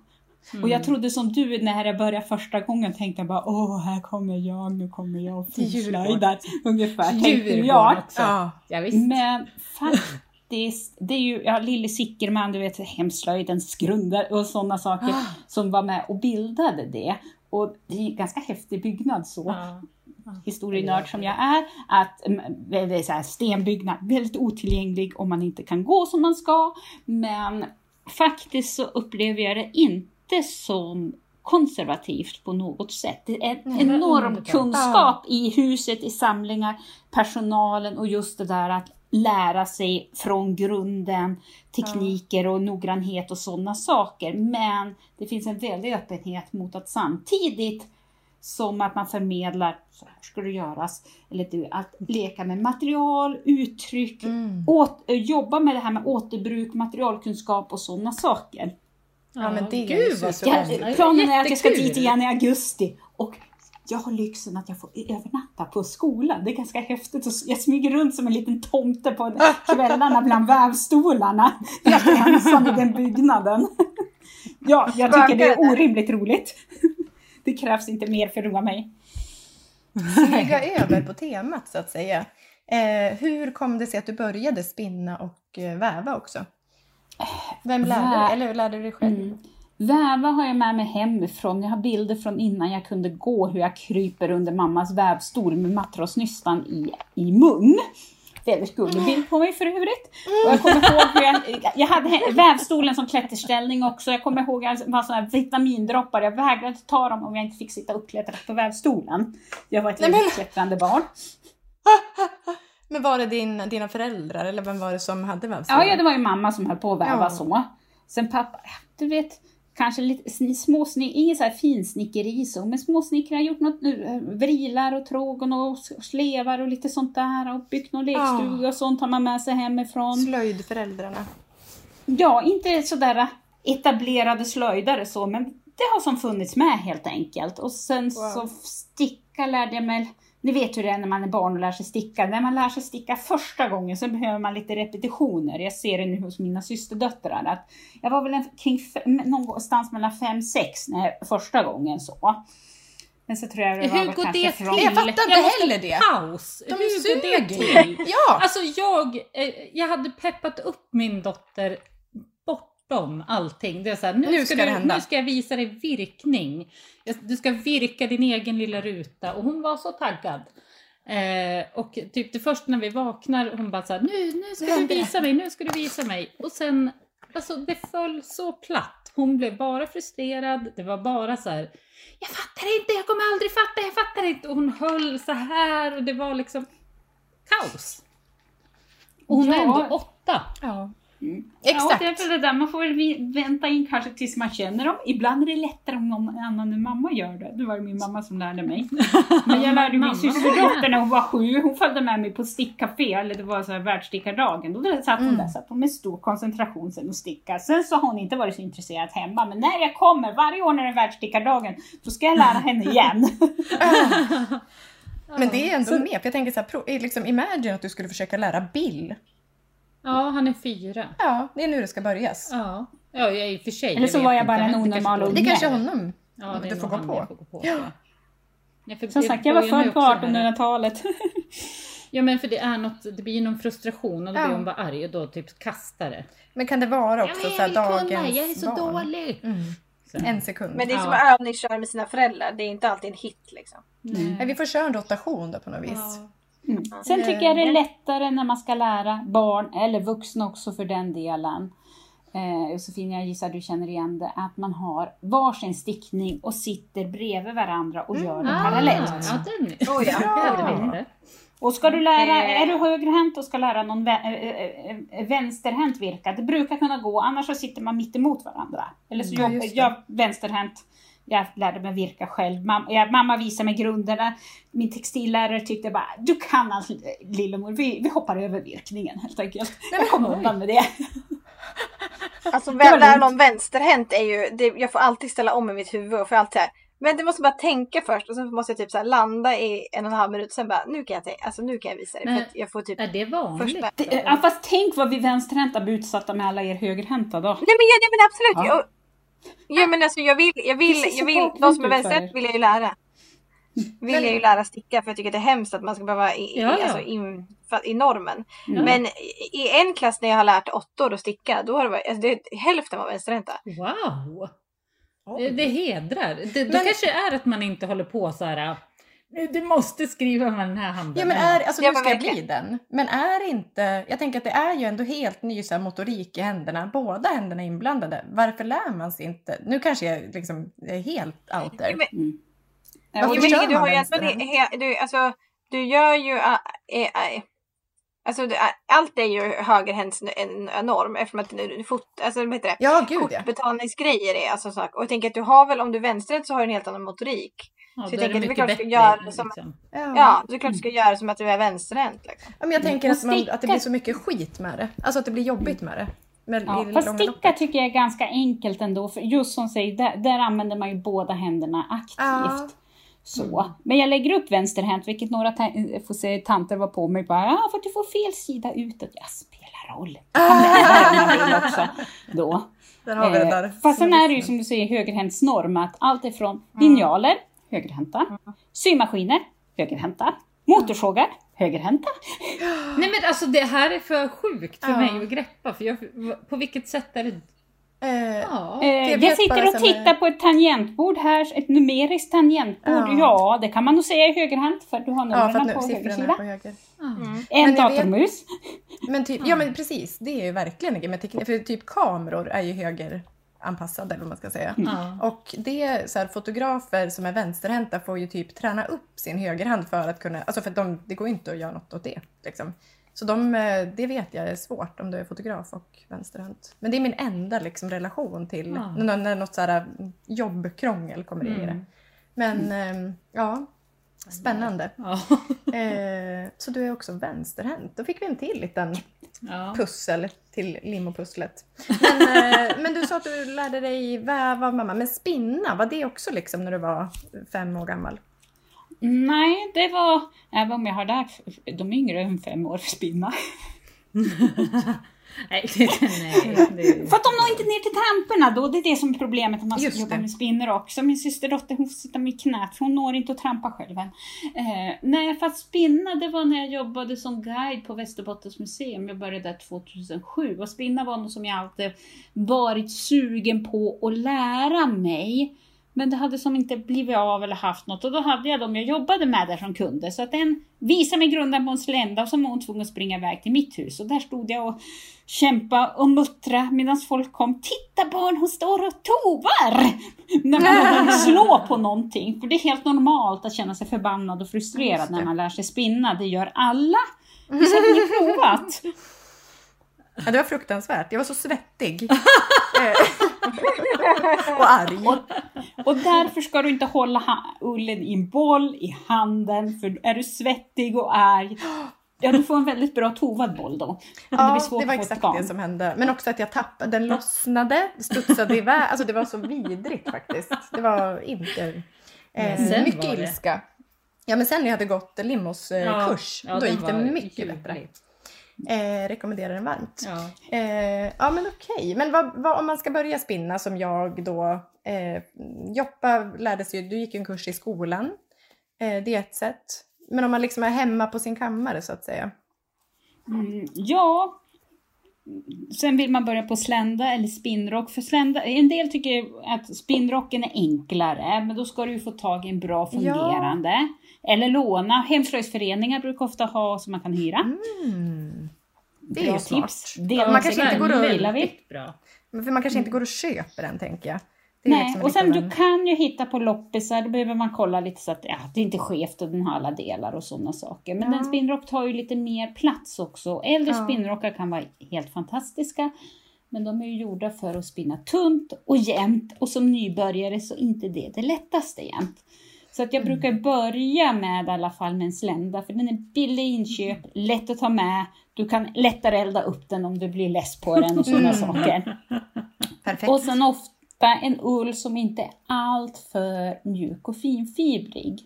Jag. Och jag Mm. trodde som du när jag började första gången tänkte jag bara åh här kommer jag, nu kommer jag och frislöjdar. Ungefär tänkte jag. också. Ja. Ja. Men faktiskt, det är ju ja, Lille Sickerman, du vet hemslöjdens grundare och sådana saker Ah. som var med och bildade det. Och det är en ganska häftig byggnad så Ja. historienörd som jag är, att mm, det är så här stenbyggnad, väldigt otillgänglig om man inte kan gå som man ska. Men faktiskt så upplever jag det inte inte så konservativt på något sätt. Det är en enorm kunskap i huset, i samlingar, personalen och just det där att lära sig från grunden, tekniker och noggrannhet och sådana saker. Men det finns en väldig öppenhet mot att samtidigt som att man förmedlar, så här ska det göras, eller du, att leka med material, uttryck, Mm. åt, eh, jobba med det här med återbruk, materialkunskap och sådana saker. Ja, men det är Gud ju spännande. Jag, planen är att jag ska dit igen i augusti och jag har lyxen att jag får övernatta på skolan. Det är ganska häftigt. och Jag smyger runt som en liten tomte på kvällarna bland vävstolarna. Helt ensam i den byggnaden. Ja, jag tycker det är orimligt roligt. Det krävs inte mer för att roa mig. Smyga över på temat så att säga. Eh, hur kom det sig att du började spinna och eh, väva också? Vem lärde dig? Eller lärde du dig själv? Mm. Väva har jag med mig hemifrån. Jag har bilder från innan jag kunde gå, hur jag kryper under mammas vävstol med matrosnystan i, i mun. Väldigt gullig bild på mig för övrigt. Och jag kommer ihåg hur jag, jag hade vävstolen som klätterställning också. Jag kommer ihåg att det var sådana vitamindroppar. Jag vägrade ta dem om jag inte fick sitta uppklättrad på vävstolen. Jag var ett väldigt klättrande barn. Men var det din, dina föräldrar eller vem var det som hade vävstol? Ja, ja, det var ju mamma som höll på att väva Ja. så. Sen pappa, du vet, kanske lite sni- småsnick, inget så här finsnickeri så, men småsnickare har gjort något, eh, vrilar och trågen och slevar och lite sånt där och byggt någon lekstuga och sånt har man med sig hemifrån. Slöjdföräldrarna. Ja, inte sådär etablerade slöjdare så, men det har som funnits med helt enkelt. Och sen så sticka lärde jag mig, ni vet hur det är när man är barn och lär sig sticka. När man lär sig sticka första gången så behöver man lite repetitioner. Jag ser det nu hos mina systerdöttrar. Att jag var väl en, kring någonstans mellan fem sex när jag, första gången så. Men så tror jag det var Hur går kanske det från... till? Jag fattar inte Jag heller det. Paus! De Hur går det till? Ja! Alltså jag, eh, jag hade peppat upp min dotter bortom allting. Det är så här, nu, Nu ska ska du, hända. nu ska jag visa dig virkning. Du ska virka din egen lilla ruta och hon var så taggad. Eh, och typ det första när vi vaknar, hon bara såhär, nu, nu ska du visa mig, nu ska du visa mig. Och sen, alltså det föll så platt. Hon blev bara frustrerad, det var bara så här. jag fattar inte, jag kommer aldrig fatta, jag fattar inte. Och hon höll så här och det var liksom kaos. Och hon är Ja. ändå åtta. ja. Mm. Exakt. Ja, det är väl det där. Man får väl vi- vänta in kanske tills man känner dem. Ibland är det lättare om någon annan än mamma gör det. Det var det min mamma som lärde mig. Men jag lärde min systerdotter när hon var sju. Hon följde med mig på stickcafé, eller det var så här världsstickardagen. Då satt hon Mm. där satt hon med stor koncentration sen och stickade. Sen så har hon inte varit så intresserad hemma. Men när jag kommer, varje år när det är världsstickardagen, då ska jag lära henne igen. Men det är ändå Så- med. För jag tänker så här, liksom, imagine att du skulle försöka lära Bill. Ja, han är fyra. Ja, det är nu det ska börjas. Ja, ja jag är i och för sig. Eller så var jag inte. bara en kanske onormal unge. Det kanske är honom. Ja, det är du får gå på. jag får gå på. Ja. jag. Ja, för Som det sagt, jag var född på också det här- 1800-talet. Ja men för det är något, det blir någon frustration och då Ja. blir hon bara arg och då typ kastar det. Men kan det vara också så här, dagens barn? dålig! Mm. Så. En sekund. Men det är som Ja. att övningsköra med sina föräldrar. Det är inte alltid en hit liksom. Men vi får köra en rotation då på något vis. Ja. Mm. Sen tycker jag det är lättare när man ska lära barn, eller vuxna också för den delen. Eh, Josefin, jag gissar du känner igen det, att man har varsin stickning och sitter bredvid varandra och gör det parallellt. Ah, ja, den Oh, ja. Och ska du lära, Eh. är du högerhänt och ska lära någon vä- vänsterhänt virka, det brukar kunna gå, annars så sitter man mitt emot varandra. Eller så Ja, jag, just det. jag vänsterhänt, jag lärde mig virka själv. Mam, jag, mamma visade mig grunderna. Min textillärare tyckte bara, du kan allt lillemor, vi, vi hoppar över virkningen helt enkelt. Jag kom undan med det. Alltså Det var väl lära lugnt. någon vänsterhänt är ju, det, jag får alltid ställa om i mitt huvud och får alltid här. Men det måste bara tänka först och sen måste jag typ så här landa i en och en halv minut sen bara nu kan jag, tänka, alltså, nu kan jag visa dig. Men- För att jag får typ Är det vanligt? första... det ja, fast tänk vad vi vänsterhänta blir utsatta med alla er högerhänta då. Nej men, ja, nej, men absolut. Ja. Jag, ja men alltså jag vill, jag vill, jag vill de som är er. vänsterhänt vill jag ju lära. Vill jag ju lära sticka för jag tycker det är hemskt att man ska behöva i, Ja, ja. Alltså, in, för, i normen. Mm. Men i, en klass när jag har lärt åttor att sticka då har det varit, alltså, det är hälften var vänsterhänta. Wow! Det, det hedrar. Det, då Men- kanske är att man inte håller på så här. Nu, Du måste skriva med den här handen. Ja men är, alltså Ja, nu ska jag bli den. Men är inte, jag tänker att det är ju ändå helt ny så här, motorik i händerna. Båda händerna är inblandade. Varför lär man sig inte? Nu kanske jag liksom är helt out there. Ja, men- Mm. Varför Jo, gör men du man har ju du, alltså, du gör ju... Äh, äh, alltså, allt är ju högerhänds en- en norm eftersom att du, du fot, alltså, vad heter det? Ja, gud ja. Kortbetalningsgrejer är alltså sak. Och jag tänker att du har väl, om du är vänsterhänt så har du en helt annan motorik. Ja, Så jag tänker att det är mycket klart du ska göra det som- liksom. Ja, så det är klart du ska göra som att du är vänsterhänt. Liksom. Ja, men jag tänker att, man, att det blir så mycket skit med det. Alltså att det blir jobbigt med det. Med, Ja, fast långa sticka loppet. tycker jag är ganska enkelt ändå, för just som säger, där, där använder man ju båda händerna aktivt. Ja. Så. Men jag lägger upp vänsterhänt, vilket några ta- får se, tanter var på mig. Bara, ja, för att du får fel sida utåt. Ja, spelar roll. Jag också. Då. Där har vi det Eh, där. Fast sen är det ju som du säger högerhäntsnorm att allt ifrån linjaler, högerhänta, symaskiner, högerhänta, motorsågar, högerhänta. Nej men alltså det här är för sjukt för Ja. mig att greppa. För jag, på vilket sätt är det... Eh, Ja. Eh, jag sitter och tittar när- på ett tangentbord här, ett numeriskt tangentbord. Ja. Ja, det kan man nog säga i högerhänt för du har ja, numren på nu, höger siffrorna är sida. på höger. En Men jag vet- datormus. Men typ, ja men precis, det är ju verkligen en grej. För typ kameror är ju högeranpassade eller vad man ska säga. Ja. Och det är så här, fotografer som är vänsterhänta får ju typ träna upp sin högerhand för att kunna, alltså för att de, det går inte att göra något åt det. Liksom. Så de, eh, det vet jag är svårt om du är fotograf och vänsterhänt. Men det är min enda liksom, relation till Ja. när, när något så här jobbkrångel kommer in i det. Mm. Men ehm, ja, spännande. Ja. Eh, så du är också vänsterhänt. Då fick vi en till liten Ja. pussel till limopusslet. Men, eh, men du sa att du lärde dig väva mamma, men spinna, var det också liksom när du var fem år gammal? Nej, det var, även om jag har lärt de yngre än fem år spinna. Nej, För att de når inte ner till tramporna då, det är det som är problemet när man ska Just jobba det. med spinner också. Min systerdotter hon får sitta med knät för hon når inte att trampa själv än. Eh, nej, för att spinna det var när jag jobbade som guide på Västerbottens museum. Jag började där 2007 och spinna var något som jag alltid varit sugen på att lära mig. Men det hade som inte blivit av eller haft något och då hade jag dem jag jobbade med där som kunde. Så att en visade mig grundan på en slända och så var hon tvungen att springa iväg till mitt hus. Och där stod jag och kämpa och muttra medan folk kom. Titta barn, hon står och tovar! När man slå på någonting. För det är helt normalt att känna sig förbannad och frustrerad när man lär sig spinna. Det gör alla. Visst har ni provat? Ja, det var fruktansvärt, jag var så svettig. Och arg. Och därför ska du inte hålla ullen i en boll i handen. För är du svettig och arg, ja du får en väldigt bra tovad boll då. Men Ja, blir svårt det var exakt det som hände. Men också att jag tappade, den lossnade, studsade iväg. Alltså det var så vidrigt faktiskt. Det var inte... Eh, mycket det. ilska. Ja men sen när jag hade gått Limos eh, Ja, kurs, ja, då gick det mycket ljuvlig. bättre. Eh, rekommenderar den varmt. Ja. Eh, ja men okej, men vad, vad, om man ska börja spinna som jag då, eh, Joppa lärde sig ju, du gick en kurs i skolan, eh, det är ett sätt. Men om man liksom är hemma på sin kammare så att säga. Mm, ja. Sen vill man börja på slända eller spinnrock. För slända, en del tycker att spinnrocken är enklare, men då ska du ju få tag i en bra fungerande. Eller låna. Hemslöjdsföreningar brukar ofta ha som man kan hyra. Mm. Det är Bra ju smart. tips. Det man kanske inte går och- vi. Bra. Men För man kanske inte går och köper den tänker jag. Nej, liksom och sen du kan ju hitta på loppisar, då behöver man kolla lite så att ja, det är inte skevt och den har alla delar och sådana saker. Men Ja. en spinnrock tar ju lite mer plats också. Äldre Ja. spinnrockar kan vara helt fantastiska. Men de är ju gjorda för att spinna tunt och jämnt och som nybörjare så är inte det det lättaste jämt. Så att jag Mm. brukar börja med i alla fall med en slända för den är billig i inköp, lätt att ta med. Du kan lättare elda upp den om du blir less på den och sådana Mm. saker. Perfekt. Och sen ofta en ull som inte är allt för mjuk och finfibrig.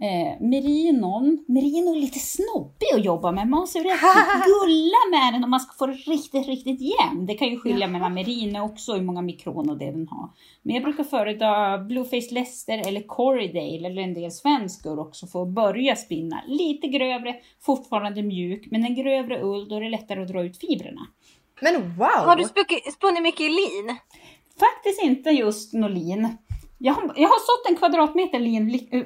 Eh, merinon, merino är lite snobbig att jobba med. Man måste rätt gulla med den om man ska få det riktigt, riktigt jämn. Det kan ju skilja mellan merino också, hur många mikron och det den har. Men jag brukar föredra Blueface Leicester eller Corriedale eller en del svenskor också för att börja spinna. Lite grövre, fortfarande mjuk, men en grövre ull då är det lättare att dra ut fibrerna. Men wow! Har du spunnit mycket i lin? Faktiskt inte just Nolin. Jag har, jag har sått en kvadratmeter lin, li- eh,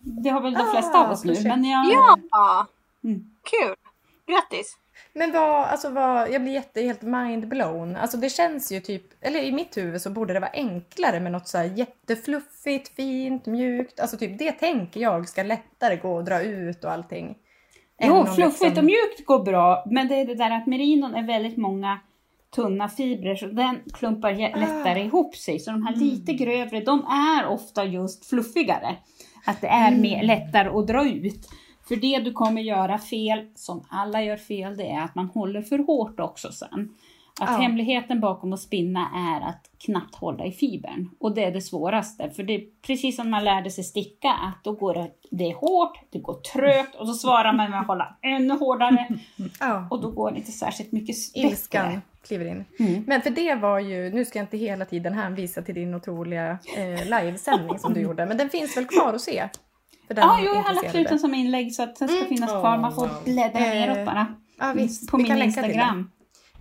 det har väl de flesta Ah, av oss nu, men jag... Ja! Mm. Kul! Grattis! Men vad, alltså vad, jag blir jätte, helt mind-blown. Alltså det känns ju typ, eller i mitt huvud så borde det vara enklare med något så här jättefluffigt, fint, mjukt. Alltså typ det tänker jag ska lättare gå att dra ut och allting. Jo, fluffigt liksom- och mjukt går bra, men det är det där att merinon är väldigt många tunna fibrer så den klumpar jä- lättare ihop sig. Så de här lite grövre, de är ofta just fluffigare. Att det är mer lättare att dra ut. För det du kommer göra fel, som alla gör fel, det är att man håller för hårt också sen. Att Ja. hemligheten bakom att spinna är att knappt hålla i fibern. Och det är det svåraste. För det är precis som man lärde sig sticka, att då går det, det är hårt, det går trögt och så svarar man med att hålla ännu hårdare. Ja, Och då går det inte särskilt mycket bättre. ilskan kliver in. Mm. Men för det var ju, nu ska jag inte hela tiden hänvisa till din otroliga eh, livesändning som du gjorde, men den finns väl kvar att se? För den Ja, jo, jag har lagt ut den som inlägg så att den ska Mm. finnas kvar. Man får wow. bläddra neråt Eh, bara. Ja, visst. På Vi min Instagram.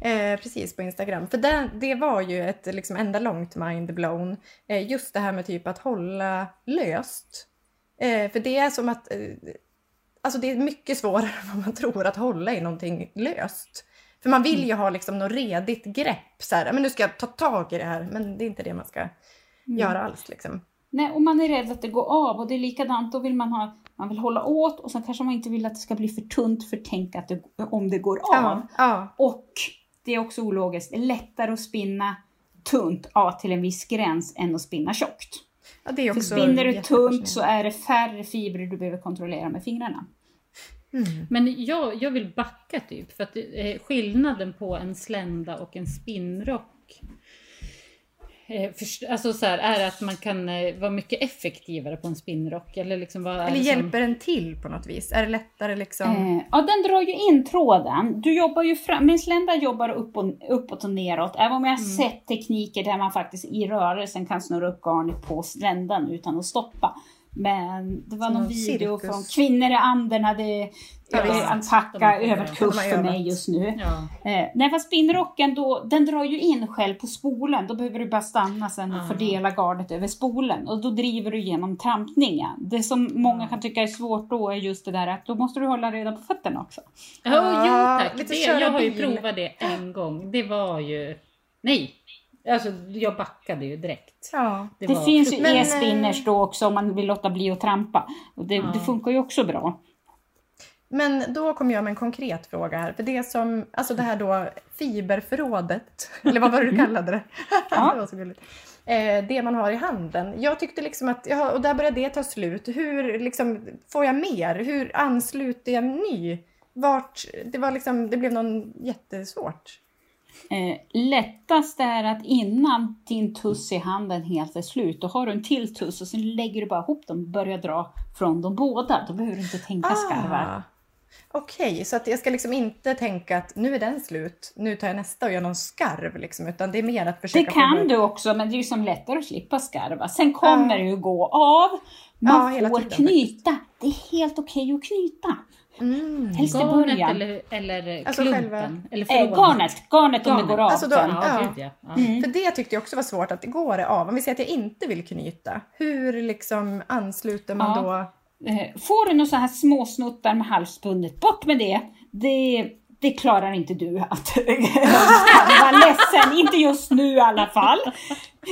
Eh, precis, på Instagram. För det, det var ju ett liksom enda långt mind-blown. Eh, just det här med typ att hålla löst. Eh, för det är som att... Eh, alltså det är mycket svårare än vad man tror att hålla i någonting löst. För man vill ju ha liksom något redigt grepp. Så här, men nu ska jag ta tag i det här. Men det är inte det man ska göra alls. Liksom. Nej, och man är rädd att det går av och det är likadant. Då vill man ha, man vill hålla åt och sen kanske man inte vill att det ska bli för tunt för tänk att det, om det går av. Ja, ja, Och det är också ologiskt. Det är lättare att spinna tunt ja, till en viss gräns än att spinna tjockt. ja, det är För också spinner du tunt så är det färre fibrer du behöver kontrollera med fingrarna. Mm. Men jag, jag vill backa typ, för att eh, skillnaden på en slända och en spinnrock Alltså så här, är att man kan eh, vara mycket effektivare på en spinnrock eller liksom vad Eller som- hjälper den till på något vis? Är det lättare liksom? Eh, ja, den drar ju in tråden. Du jobbar ju fram, min slända jobbar upp och, uppåt och neråt. Även om jag har sett tekniker där man faktiskt i rörelsen kan snurra upp garnet på sländan utan att stoppa. Men det var Som någon video cirkus. från Kvinnor i anden hade Ja, alpacka överkurs för mig just nu. Ja. Eh, nej fast spinnrocken då, den drar ju in själv på spolen. Då behöver du bara stanna sen och Ah. fördela garnet över spolen. Och då driver du igenom trampningen. Det som många kan tycka är svårt då är just det där att då måste du hålla reda på fötterna också. Ah, jo tack. lite Det, jag har ju provat det en gång. Det var ju... Nej! Alltså jag backade ju direkt. Ja. Det, var finns ju Men, eh, e-spinners då också om man vill låta bli att trampa. Och det, Ja. det funkar ju också bra. Men då kommer jag med en konkret fråga här. För det som, alltså det här då fiberförrådet, eller vad var det du kallade det? Ja. det var så gulligt. Eh, det man har i handen. Jag tyckte liksom att, ja, och där började det ta slut. Hur liksom, får jag mer? Hur ansluter jag ny? Vart, det var liksom, det blev någon jättesvårt. Eh, lättast är att innan din tuss i handen helt är slut, då har du en till tuss och sen lägger du bara ihop dem och börjar dra från de båda. Då behöver du inte tänka skarvar. Ah. Okej, så att jag ska liksom inte tänka att nu är den slut, nu tar jag nästa och gör någon skarv liksom, utan det är mer att Det försöka kan få- du också, men det är ju som lättare att slippa skarva. Sen kommer det ju gå av. Man hela får knyta. Det är helt okej att knyta. Mm. Helst i Garnet början. eller, eller Alltså klumpen? själva- Eller Eh, garnet, garnet om det går av Alltså då- sen. Ja, Ja. ja. Mm. För det tyckte jag också var svårt, att det går av. Om vi säger att jag inte vill knyta, hur liksom ansluter man Ja. då? Eh, Får du några så här små snuttar med halsbundet, bort med det. Det, det klarar inte du att vara ledsen, inte just nu i alla fall.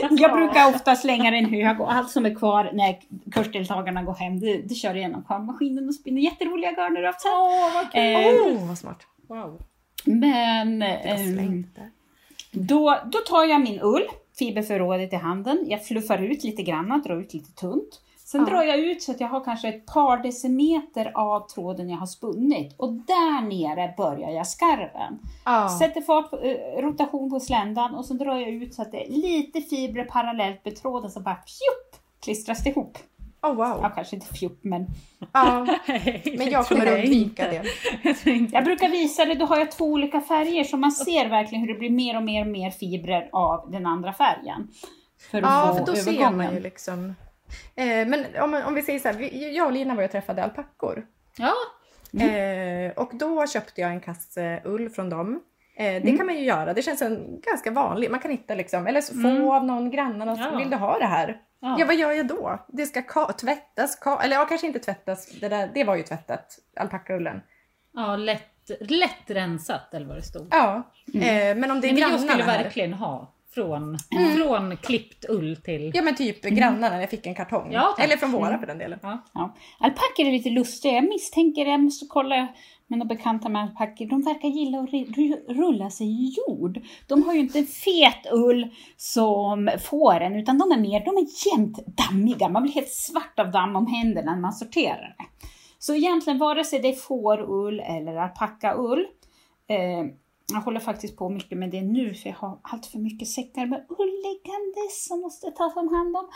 Jag brukar ofta slänga den hög och allt som är kvar när kursdeltagarna går hem, det, det kör jag igenom kavmaskinen och spinner jätteroliga garner av sen. Åh, vad kul! Eh, Oh, vad smart. Wow. men det. då, då tar jag min ull, fiberförrådet i handen. Jag fluffar ut lite grann, drar ut lite tunt. Sen Ja. drar jag ut så att jag har kanske ett par decimeter av tråden jag har spunnit. Och där nere börjar jag skarven. Ja. Sätter fart på eh, rotation på sländan och sen drar jag ut så att det är lite fibrer parallellt med tråden som bara fjupp, klistras ihop. Oh, wow. Ja, kanske inte fjupp men Ja. Men jag kommer att undvika det. Jag brukar visa det, då har jag två olika färger så man ser verkligen hur det blir mer och mer och mer fibrer av den andra färgen. För att Ja, få för då ser övergången. man ju liksom. Eh, men om, om vi säger så här, vi- jag och Lina var och träffade alpackor. Ja, Eh, och då köpte jag en kasse ull från dem. Eh, det kan man ju göra, det känns en ganska vanlig, man kan hitta liksom, eller så få Mm. av någon någon, Ja. vill du ha det här? Ja. Ja. vad gör jag då? Det ska ka- tvättas, ka- eller ja, kanske inte tvättas. Det, där, det var ju tvättat, alpackaullen. Ja, lätt, lätt rensat eller vad det stod. Ja, eh, men om det är Nej, men jag grannarna skulle här. verkligen ha från, från klippt ull till... Ja men typ grannarna, jag fick en kartong. Ja, eller från våra för den delen. Ja. Ja. Alpackor är lite lustiga. Jag misstänker, jag måste kolla med några bekanta med alpackor. De verkar gilla att rulla sig i jord. De har ju inte en fet ull som fåren, utan de är mer, de är jämnt dammiga. Man blir helt svart av damm om händerna när man sorterar det. Så egentligen vare sig det är fårull eller alpackaull. Eh, jag håller faktiskt på mycket med det nu för jag har allt för mycket säckar med ull liggandes som måste tas om hand om.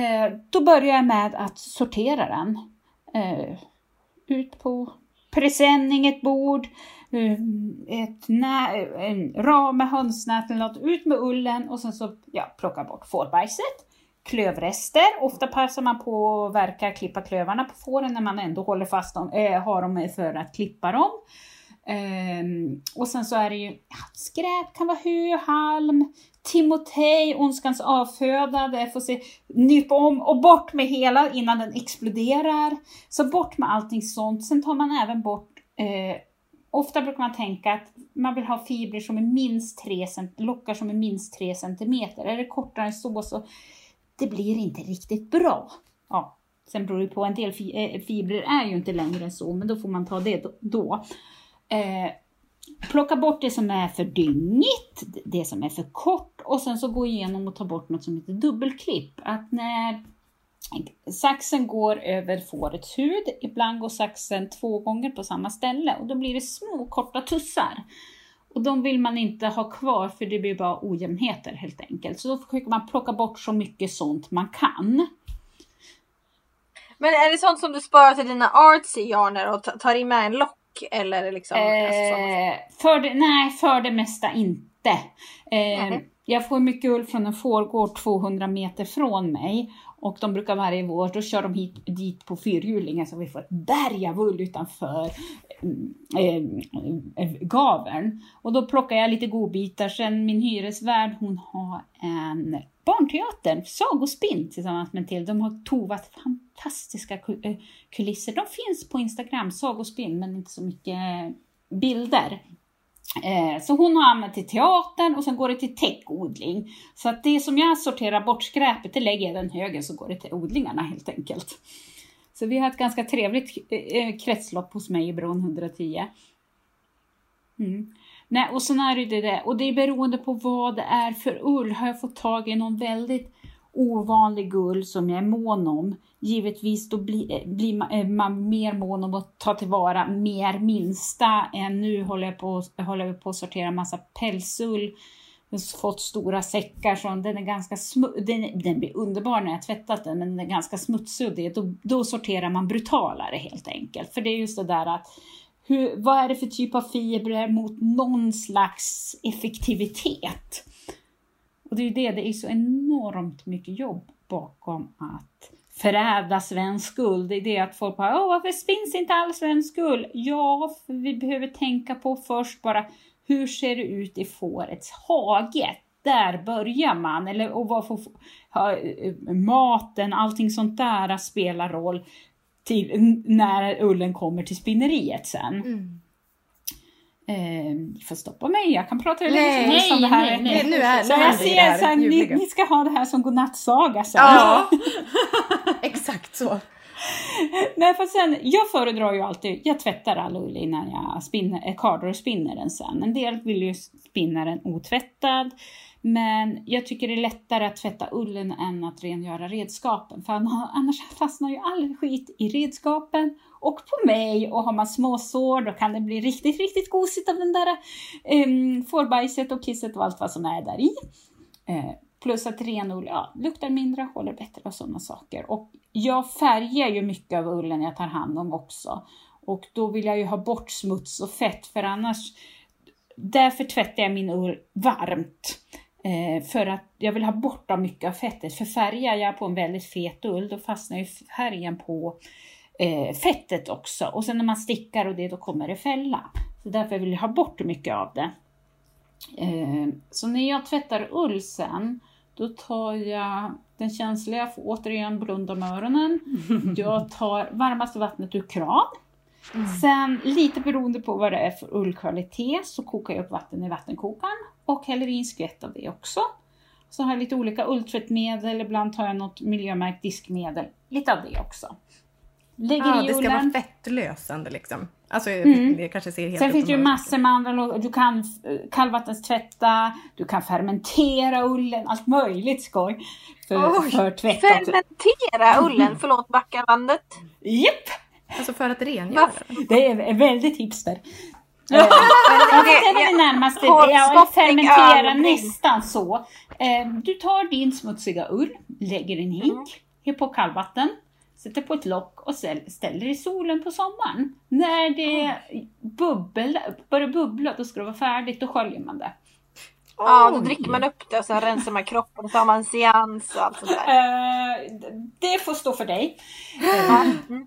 Eh, då börjar jag med att sortera den. Eh, ut på presenning, ett bord, eh, ett nä- en ram med hönsnät eller något. Ut med ullen och sen så ja, plocka bort fårbajset. Klövrester, ofta passar man på att verka klippa klövarna på fåren när man ändå håller fast dem, äh, har dem för att klippa dem. Ehm, och sen så är det ju ja, skräp, kan vara hö, halm, timotej, ondskans avfödade, får se, nypa om och bort med hela innan den exploderar. Så bort med allting sånt. Sen tar man även bort, eh, ofta brukar man tänka att man vill ha fibrer som är minst 3 lockar som är minst 3 centimeter. Är det kortare än så så det blir inte riktigt bra. Ja, sen beror det på, en del eh, fibrer är ju inte längre än så, men då får man ta det då. Eh, plocka bort det som är för dyngigt, det som är för kort och sen så gå igenom och ta bort något som heter dubbelklipp. Att när saxen går över fårets hud, ibland går saxen två gånger på samma ställe och då blir det små korta tussar. Och de vill man inte ha kvar för det blir bara ojämnheter helt enkelt. Så då försöker man plocka bort så mycket sånt man kan. Men är det sånt som du sparar till dina artsy yarner och tar in med en lock? Eller liksom? alltså? Eh, för det, nej, för det mesta inte. Eh, Nej. jag får mycket ull från en fårgård 200 meter från mig. Och de brukar varje vår, då kör de hit, dit på fyrhjulingen så vi får ett berg av ull utanför mm, eh, eh, gaveln. Och då plockar jag lite godbitar. Sen min hyresvärd hon har en Barnteatern, Sagospinn tillsammans med till. De har tovat fantastiska eh, kulisser. De finns på Instagram, Sagospinn, men inte så mycket eh, bilder. Eh, så hon har använt till teatern och sen går det till täckodling. Så att det som jag sorterar bort skräpet, det lägger jag i den högen så går det till odlingarna helt enkelt. Så vi har ett ganska trevligt kretslopp hos mig i Bron 110. Mm. Nej, och sen är det det där, och det är beroende på vad det är för ull. Har jag fått tag i någon väldigt ovanlig ull som jag är mån om, givetvis då eh, blir, blir man, eh, man mer mån om att ta tillvara mer minsta än nu håller jag på, håller jag på att sortera massa pälsull. Jag har fått stora säckar så den är ganska smu- den, den blir underbar när jag tvättat den men den är ganska smutsig då, då sorterar man brutalare helt enkelt. För det är just det där att hur, vad är det för typ av fibrer mot någon slags effektivitet? Och det är ju det, det är så enormt mycket jobb bakom att förädla svensk guld. Det är det att folk bara, åh varför finns inte all svensk guld? Ja, för vi behöver tänka på först bara, hur ser det ut i fårets hage? Där börjar man, eller och vad får ha, eh, maten, allting sånt där spelar roll till när ullen kommer till spinneriet sen. Mm. Eh, ni får stoppa mig, jag kan prata hur Nej, länge som helst om det här. nej, nej. Nu är, Så nu är jag ser så här, ni, ni ska ha det här som godnattsaga sen. Ja, exakt så. Nej, för sen, jag föredrar ju alltid, jag tvättar all ull innan jag spinner, eh, kardar och spinner den sen. En del vill ju spinna den otvättad. Men jag tycker det är lättare att tvätta ullen än att rengöra redskapen. För annars fastnar ju all skit i redskapen och på mig. Och har man småsår, då kan det bli riktigt, riktigt gosigt av den där um, fårbajset och kisset och allt vad som är där i. Uh, plus att renull ja, luktar mindre, håller bättre och sådana saker. Och jag färgar ju mycket av ullen jag tar hand om också. Och då vill jag ju ha bort smuts och fett för annars Därför tvättar jag min ull varmt. Eh, för att jag vill ha bort mycket av fettet. För färgar jag på en väldigt fet ull då fastnar ju färgen på eh, fettet också. Och sen när man stickar och det då kommer det fälla. Så därför vill jag ha bort mycket av det. Eh, så när jag tvättar ull sen då tar jag Den känsliga får återigen blunda med öronen. Jag tar varmaste vattnet ur kran. Sen lite beroende på vad det är för ullkvalitet så kokar jag upp vatten i vattenkokaren och häller i en skvätt av det också. Så har jag lite olika ulltvättmedel, ibland tar jag något miljömärkt diskmedel. Lite av det också. Lägger Ja, i det ska vara fettlösande liksom. Alltså Mm. det kanske ser helt Sen finns det ju massor med andra Du kan kallvattenstvätta, du kan fermentera ullen, allt möjligt skoj. För, Oj, för tvätt. Fermentera ullen, förlåt backalandet. Japp! Alltså för att rengöra. Det är väldigt hipster. Men det är det- närmaste. Hårt Ja, stoppning, fermentera överbrygg. nästan så. Eh, Du tar din smutsiga ull, lägger en hink, häller på kallvatten, sätter på ett lock och ställ- ställer i solen på sommaren. När det bubbel, börjar bubbla, då ska det vara färdigt, då sköljer man det. Ja, då Oj. dricker man upp det och sen rensar man kroppen och så har man seans och allt sånt där. Eh, Det får stå för dig. Ja. Mm.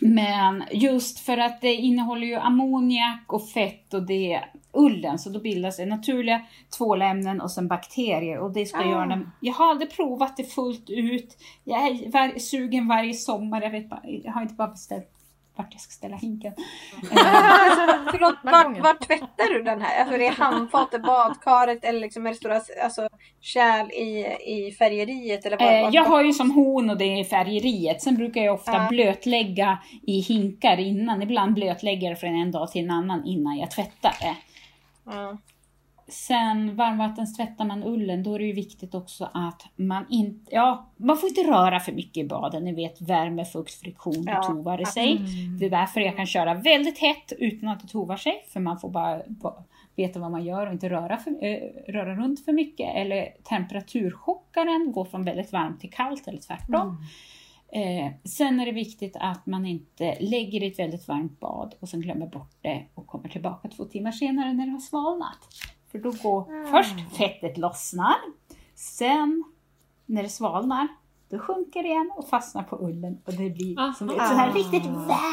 Men just för att det innehåller ju ammoniak och fett och det är ullen så då bildas det naturliga tvålämnen och sen bakterier och det ska Ah. göra dem. Jag har aldrig provat det fullt ut. Jag är var, sugen varje sommar. Jag, vet jag har inte bara beställt vart jag ska ställa hinken. Eh, Förlåt, vart, vart tvättar du den här? Alltså det är handfatet, badkaret eller liksom är det stora alltså, kärl i, i färgeriet? Eller vad, Eh, jag har ju som hon och det är färgeriet. Sen brukar jag ofta Ja. blötlägga i hinkar innan. Ibland blötlägger jag från en dag till en annan innan jag tvättar det. Ja. Sen varmvattenstvättar man ullen, då är det ju viktigt också att man inte, ja, man får inte röra för mycket i baden. Ni vet värme, fukt, friktion, Ja. tovar det sig. Mm. Det är därför jag kan köra väldigt hett utan att det tovar sig, för man får bara, bara veta vad man gör och inte röra, för, eh, röra runt för mycket. Eller temperaturchockaren, gå från väldigt varmt till kallt eller tvärtom. Eh, sen är det viktigt att man inte lägger i ett väldigt varmt bad och sen glömmer bort det och kommer tillbaka två timmar senare när det har svalnat. För då går först fettet lossnar, sen när det svalnar då sjunker det igen och fastnar på ullen och det blir Ah. som ett sånt här Ah. riktigt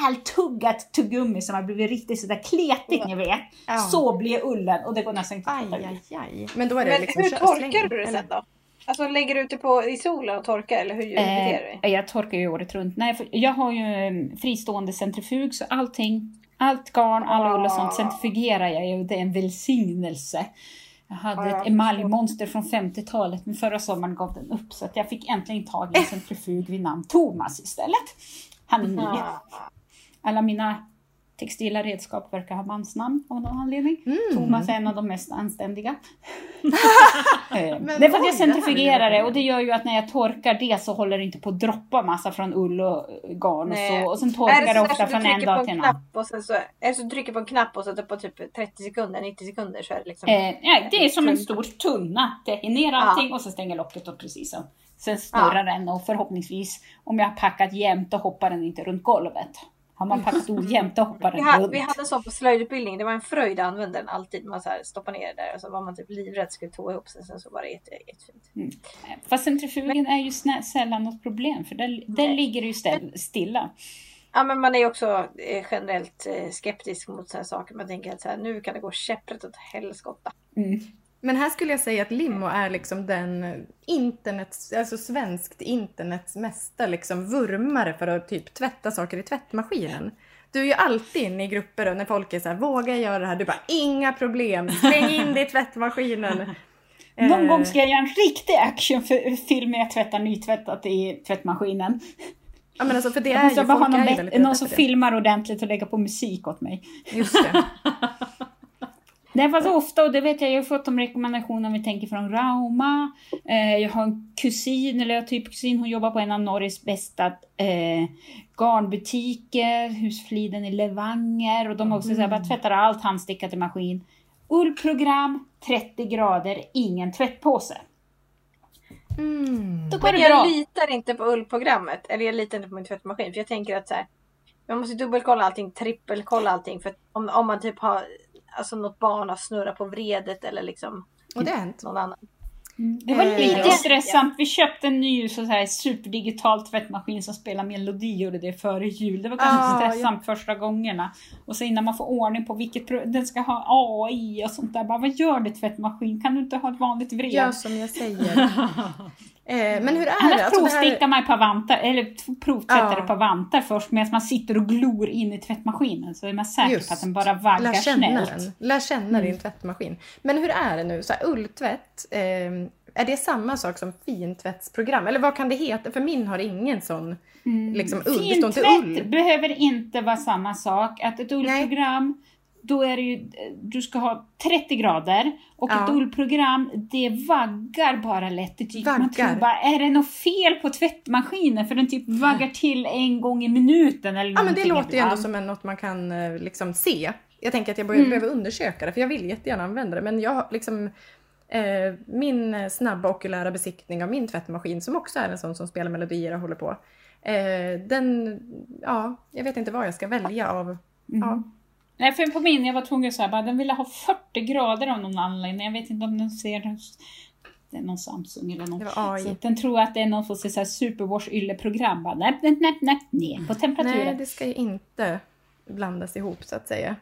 vältuggat tuggummi som har blivit riktigt sådär kletigt ni vet. Ja. Så blir ullen och det går nästan inte att Aj, aj, aj. Men då är det Men liksom hur torkar du det sen då? Alltså lägger du ut det på, i solen och torkar eller hur beter du dig? Eh, jag torkar ju året runt. Nej, för jag har ju en fristående centrifug så allting, allt garn, all ull och sånt Ah. centrifugerar jag ju. Det är en välsignelse. Jag hade jag ett emaljmonster från 50-talet men förra sommaren gav den upp så att jag fick äntligen tag i en centrifug vid namn Thomas istället. Han är ny. Ah. Alla mina textila redskap verkar ha mansnamn av någon anledning. Mm. Thomas är en av de mest anständiga. Eh, det är för att jag det centrifugerar det och det gör ju att när jag torkar det så håller det inte på att droppa massa från ull och garn och så. Och sen Är torkar det så ofta från en dag till en annan. och sen så, är det så du trycker på en knapp och sätter på typ 30 sekunder, 90 sekunder så är det liksom... Eh, ja, det är som en stor tunna. Det är ner allting och så stänger locket och precis så. Sen snurrar den och förhoppningsvis om jag har packat jämnt då hoppar den inte runt golvet. Har man packat ojämnt då hoppar Vi, den ha, runt. vi hade en sån på slöjdutbildning, det var en fröjd att använda den alltid. Man så här stoppar ner det där och så var man typ livrädd skulle toa ihop sig. Sen så var det jätte, jättefint. Fast centrifugen är ju sällan något problem för där, där ligger det ju ställ, stilla. Ja men man är ju också eh, generellt eh, skeptisk mot sådana saker. Man tänker att så här, nu kan det gå käpprätt åt helskotta. Mm. Men här skulle jag säga att Limo är liksom den internets, alltså svenskt internets mesta liksom vurmare för att typ tvätta saker i tvättmaskinen. Du är ju alltid inne i grupper och när folk är så här, våga jag göra det här? Du bara, inga problem, släng in det i tvättmaskinen. Någon Eh, gång ska jag göra en riktig actionfilm när jag tvättar nytvättat i tvättmaskinen. Ja men alltså för det Jag är måste ju, bara ha någon, någon som filmar ordentligt och lägger på musik åt mig. Just det. Det var så ofta, och det vet jag, jag har fått de rekommendationer om vi tänker från Rauma. Eh, jag har en kusin, eller jag har typ kusin, hon jobbar på en av Norges bästa eh, garnbutiker, Husfliden i Levanger. Och de har också mm. bara tvättar allt handstickat i maskin. Ullprogram, 30 grader, ingen tvättpåse. Mm. Då går Men det jag bra. litar inte på ullprogrammet. Eller jag litar inte på min tvättmaskin. För jag tänker att så här, man måste dubbelkolla allting, trippelkolla allting. För om, om man typ har, alltså något barn har snurrat på vredet eller liksom Och det har hänt. någon annan. Det var Eh, lite ja. stressant. Vi köpte en ny så här, superdigital tvättmaskin som spelar melodi och det före jul. Det var ganska Ah, stressant första gångerna. Och så innan man får ordning på vilket den ska ha AI och sånt där. Bara, vad gör det tvättmaskin? Kan du inte ha ett vanligt vred? Gör som jag säger. Eh, men hur är det? Annars Alltså, det här- provstickar man par vantar, eller provtvättar Ja. par vantar först medan man sitter och glor in i tvättmaskinen så är man säker Just. på att den bara vaggar Lär känna snällt. den. Lär känna din tvättmaskin. Men hur är det nu? Så här, ulltvätt, eh, är det samma sak som fintvättsprogram? Eller vad kan det heta? För min har ingen sån liksom, ull. Fintvätt ull. behöver inte vara samma sak. Att ett ullprogram, då är det ju, du ska ha 30 grader och Ja. ett ullprogram, det vaggar bara lätt. Det typ, man tror bara, är det något fel på tvättmaskinen? För den typ vaggar till en gång i minuten eller Ja men det låter ju ändå som något man kan eh, liksom se. Jag tänker att jag börjar, behöver undersöka det för jag vill jättegärna använda det. Men jag liksom eh, min snabba okulära besiktning av min tvättmaskin som också är en sån som spelar melodier och håller på. Eh, den, ja, jag vet inte vad jag ska välja av. Ja. Nej, för på min, jag var tvungen att säga bara, den ville ha 40 grader av någon anledning. Jag vet inte om den ser det är någon Samsung eller något. Det var AI. Så den tror att det är någon sorts så här superwash ylleprogram. Bara, Nej, nej, nej, nej, ner på temperaturen. Nej, det ska ju inte blandas ihop så att säga.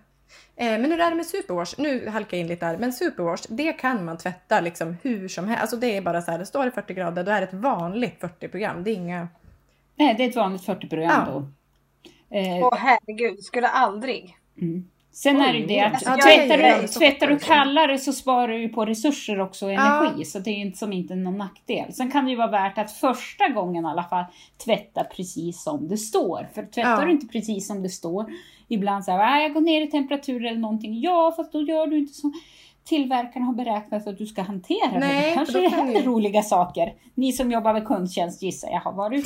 Eh, men hur är det med superwash? Nu halkar jag in lite där. Men superwash, det kan man tvätta liksom hur som helst. Alltså det är bara så här, det står det 40 grader, då är det ett vanligt 40-program. Det är inga... Nej, det är ett vanligt 40-program Ja. då. Eh, Åh herregud, skulle aldrig. Mm. Sen är det ju det att Ja, det tvättar, ju du, så tvättar du kallare så sparar du ju på resurser också och energi. Så det är inte som inte någon nackdel. Sen kan det ju vara värt att första gången i alla fall tvätta precis som det står. För tvättar Ja. du inte precis som det står, ibland så här, "Ah, jag går ner i temperatur eller någonting. Ja, fast då gör du inte som tillverkarna har beräknat att du ska hantera det. Nej, för kanske det händer ju- roliga saker. Ni som jobbar med kundtjänst gissar jag har varit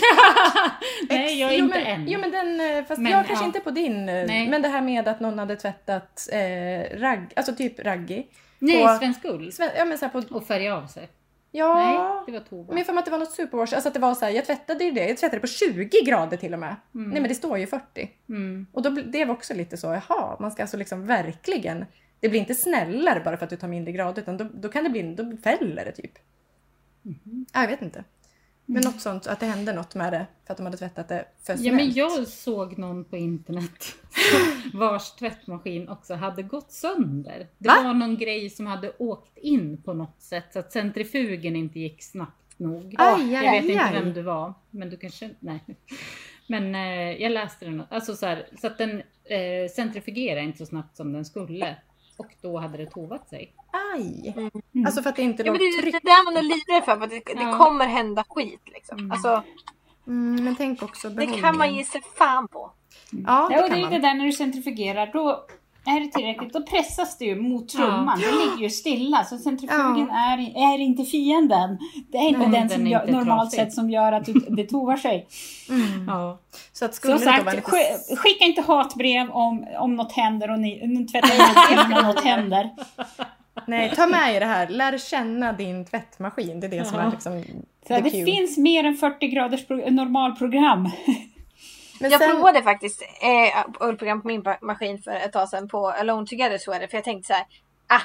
Nej, jag är jo, inte men, än. Jo men den, eh, fast Men, jag kanske ja. inte på din. eh, Nej. Men det här med att någon hade tvättat eh, ragg, alltså typ raggi. Nej, på- svensk ull. Sven- Ja men så på, Och färga av sig. ja. Nej, det var Tova. Men mig att det var något superwash, alltså att det var så här, jag tvättade ju det, jag tvättade på 20 grader till och med. Nej men det står ju 40. Mm. Och då, det var också lite så, jaha, man ska alltså liksom verkligen, det blir inte snällare bara för att du tar mindre grader utan då, då kan det bli, då fäller det typ. Ja, jag vet inte. Men något sånt, att det hände något med det för att de hade tvättat det för Ja, snällt. men jag såg någon på internet vars tvättmaskin också hade gått sönder. Det Va? var någon grej som hade åkt in på något sätt så att centrifugen inte gick snabbt nog. Aj, jag aj, vet inte aj. vem du var, men du kanske... Nej. Men eh, jag läste den. Alltså så, här, så att den eh, centrifugerade inte så snabbt som den skulle. Och då hade det tovat sig. Aj! Mm. Alltså för att det inte Ja, låg men det, det tryck. där man är livrädd för, för att det, det Ja. kommer hända skit liksom. Mm. Alltså, Mm, men tänk också det behållningen. kan man ge sig fan på. Ja, Ja, det och det är ju det där när du centrifugerar, då är det tillräckligt, då pressas det ju mot trumman. Det ligger ju stilla, så centrifugen är, är inte fienden. Det är inte Nej, den den som är gör, inte normalt trasig. sett som gör att du, det tovar sig. Mm. Ja. Så att skulle Som det då sagt, lite... sk- skicka inte hatbrev om, om något händer och ni, tvättar inte innan något händer. Nej, ta med er det här. Lär känna din tvättmaskin. Det är det som Ja. är liksom Så det cue. finns mer än 40 graders pro- normalprogram. Men Jag sen- provade faktiskt eh, ullprogram på min maskin för ett tag sedan på Alone Together Sweater för jag tänkte så här, ah,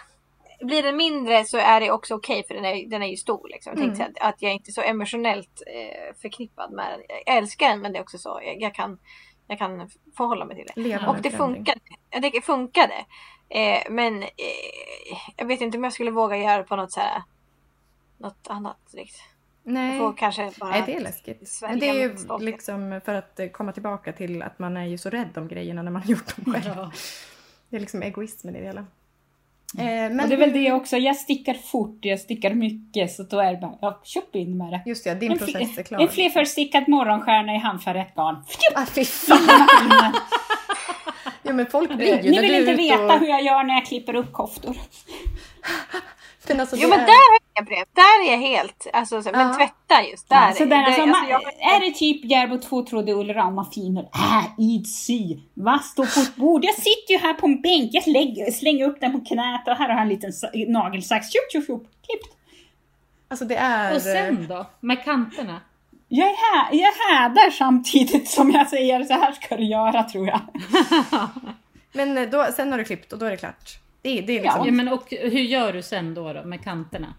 blir den mindre så är det också okej för den är, den är ju stor. Liksom. Jag tänkte här, att, att jag inte är så emotionellt eh, förknippad med den. Jag älskar den men det är också så, jag, jag, kan, jag kan förhålla mig till det. Leva Och det funkade. Det funkade. Eh, men eh, jag vet inte om jag skulle våga göra på något så här något annat. Liksom. Nej. får kanske bara... Nej, det är läskigt. Men det är ju liksom för att eh, komma tillbaka till att man är ju så rädd om grejerna när man har gjort dem själv. Ja. Det är liksom egoismen i det hela. Eh, men och det är väl det också, jag stickar fort, jag stickar mycket, så då är det bara, ja, tjopp in med det. Just det, din En, process är klar. en flerfärgstickad morgonstjärna i handfärgat garn. Ah, fy fan! ja men folk blir ju Ni vill inte veta och... hur jag gör när jag klipper upp koftor. Men alltså, Jo men är- där har jag brev. Där är jag helt... Alltså, så, Ja. men tvätta just där. så där, alltså, det, man, alltså, jag, är det typ Järbo tvåtrådig ullram och finor? Äh, id sy. Va, stå på ett bord? Jag sitter ju här på en bänk, jag lägger, slänger upp den på knät och här har jag en liten sa- nagelsax. Tjup, tjup, tjup, klippt. Alltså det är... Och sen då? Med kanterna? Jag, är här, jag hädar samtidigt som jag säger så här ska du göra tror jag. Men eh, då, sen har du klippt och då är det klart. Det, det är liksom... Ja, men och hur gör du sen då, då med kanterna?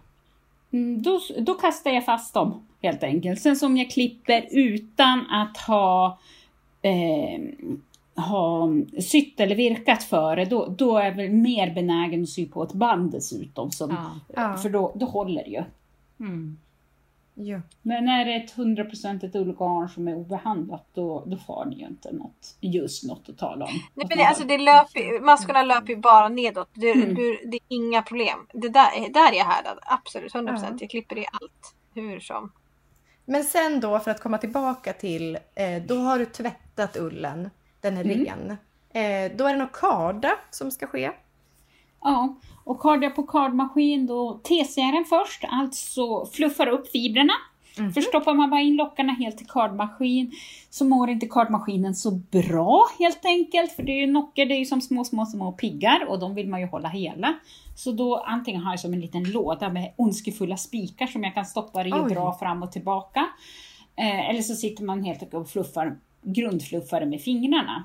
Mm, då, då kastar jag fast dem helt enkelt. Sen som jag klipper utan att ha, eh, ha sytt eller virkat före, då, då är jag väl mer benägen att sy på ett band dessutom. Som, Ja. Ja. För då, då håller det ju. Mm. Ja. Men är det ett hundraprocentigt ullgarn som är obehandlat då, då får ni ju inte något, just något att tala om. Nej, men det, alltså det löper, maskorna löper ju bara nedåt. Du, Mm. du, det är inga problem. Det där, där är jag härdad. Absolut, 100%. Ja. Jag klipper i allt. Hur som. Men sen då för att komma tillbaka till, eh, då har du tvättat ullen, den är Mm. ren. Eh, då är det något karda som ska ske. Ja, och kardar på kardmaskin då den först, alltså fluffar upp fibrerna. Mhm. Förstoppar man bara in lockarna helt till kardmaskin så mår inte kardmaskinen så bra helt enkelt. För det är ju nockor, det är ju som små, små, små piggar och de vill man ju hålla hela. Så då antingen har jag som en liten låda med ondskefulla spikar som jag kan stoppa i och Oj. dra fram och tillbaka. Eh, eller så sitter man helt enkelt och fluffar, grundfluffar med fingrarna.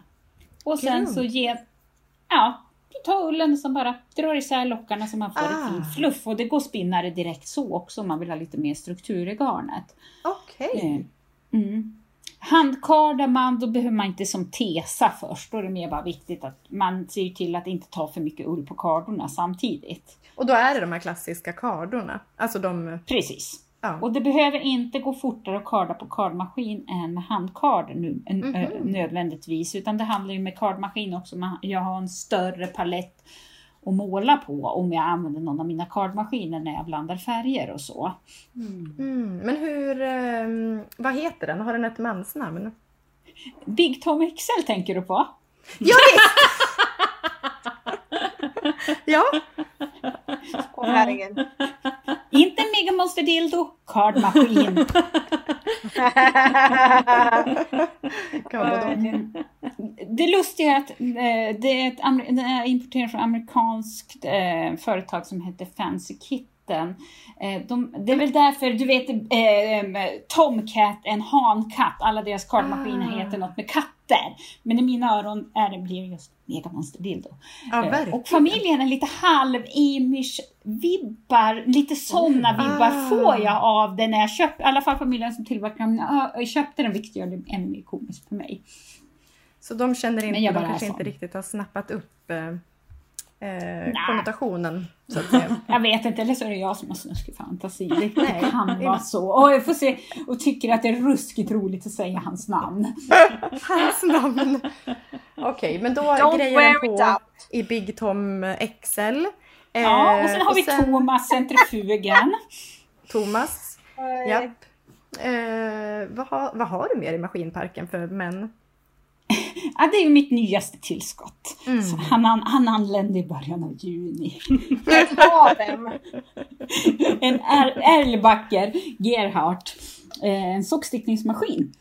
Och sen Grund. så ger, ja, tar ullen så bara drar isär lockarna så man får Ah. ett fint fluff. Och det går att spinna det direkt så också om man vill ha lite mer struktur i garnet. Okej. Eh, Mm. Handkardar man, då behöver man inte som tesa först. Då är det mer bara viktigt att man ser till att inte ta för mycket ull på kardorna samtidigt. Och då är det de här klassiska kardorna. Alltså de, Precis. Ja. Och det behöver inte gå fortare att karda på kardmaskin än med handkard nu, en, Mhm. ö, nödvändigtvis. Utan det handlar ju med kardmaskin också. Jag har en större palett att måla på om jag använder någon av mina kardmaskiner när jag blandar färger och så. Mm. Men hur, eh, vad heter den? Har den ett mansnamn? Big Tom XL tänker du på? Ja visst! ja, Åh herregud. Inte Mega Monster Dildo, kardmaskin. Det lustiga är att eh, det är ett det är importerat från amerikanskt eh, företag som heter Fancy Kitten. Eh, de, det är väl därför, du vet, eh, Tomcat, en hankatt, alla deras kardmaskiner Ah. heter något med katter. Men i mina öron är det, blir det just Mega Monster Dildo. Ja, Eh, och familjen är lite halv amish vibbar lite sådana vibbar Ah. får jag av det när jag köpte, i alla fall familjen som tillverkar den, ja, jag köpte den vilket gör det ännu mer komiskt för mig. Så de känner inte, de kanske inte riktigt har snappat upp eh, eh, konnotationen så att säga. Jag vet inte, eller så är det jag som har snuskig fantasi. Det, kan vara så. Och jag får se och tycker att det är ruskigt roligt att säga hans namn. Hans namn. Okej, men då Don't grejer den på i Big Tom XL. Eh, Ja, och sen har vi sen Thomas, centrifugen. Thomas. Japp. Eh, vad, har, vad har du mer i maskinparken för män? Ja, det är ju mitt nyaste tillskott. Mm. Så han, han, han anlände i början av juni. En Er- Erlbacker Gerhardt. Eh, en sockstickningsmaskin.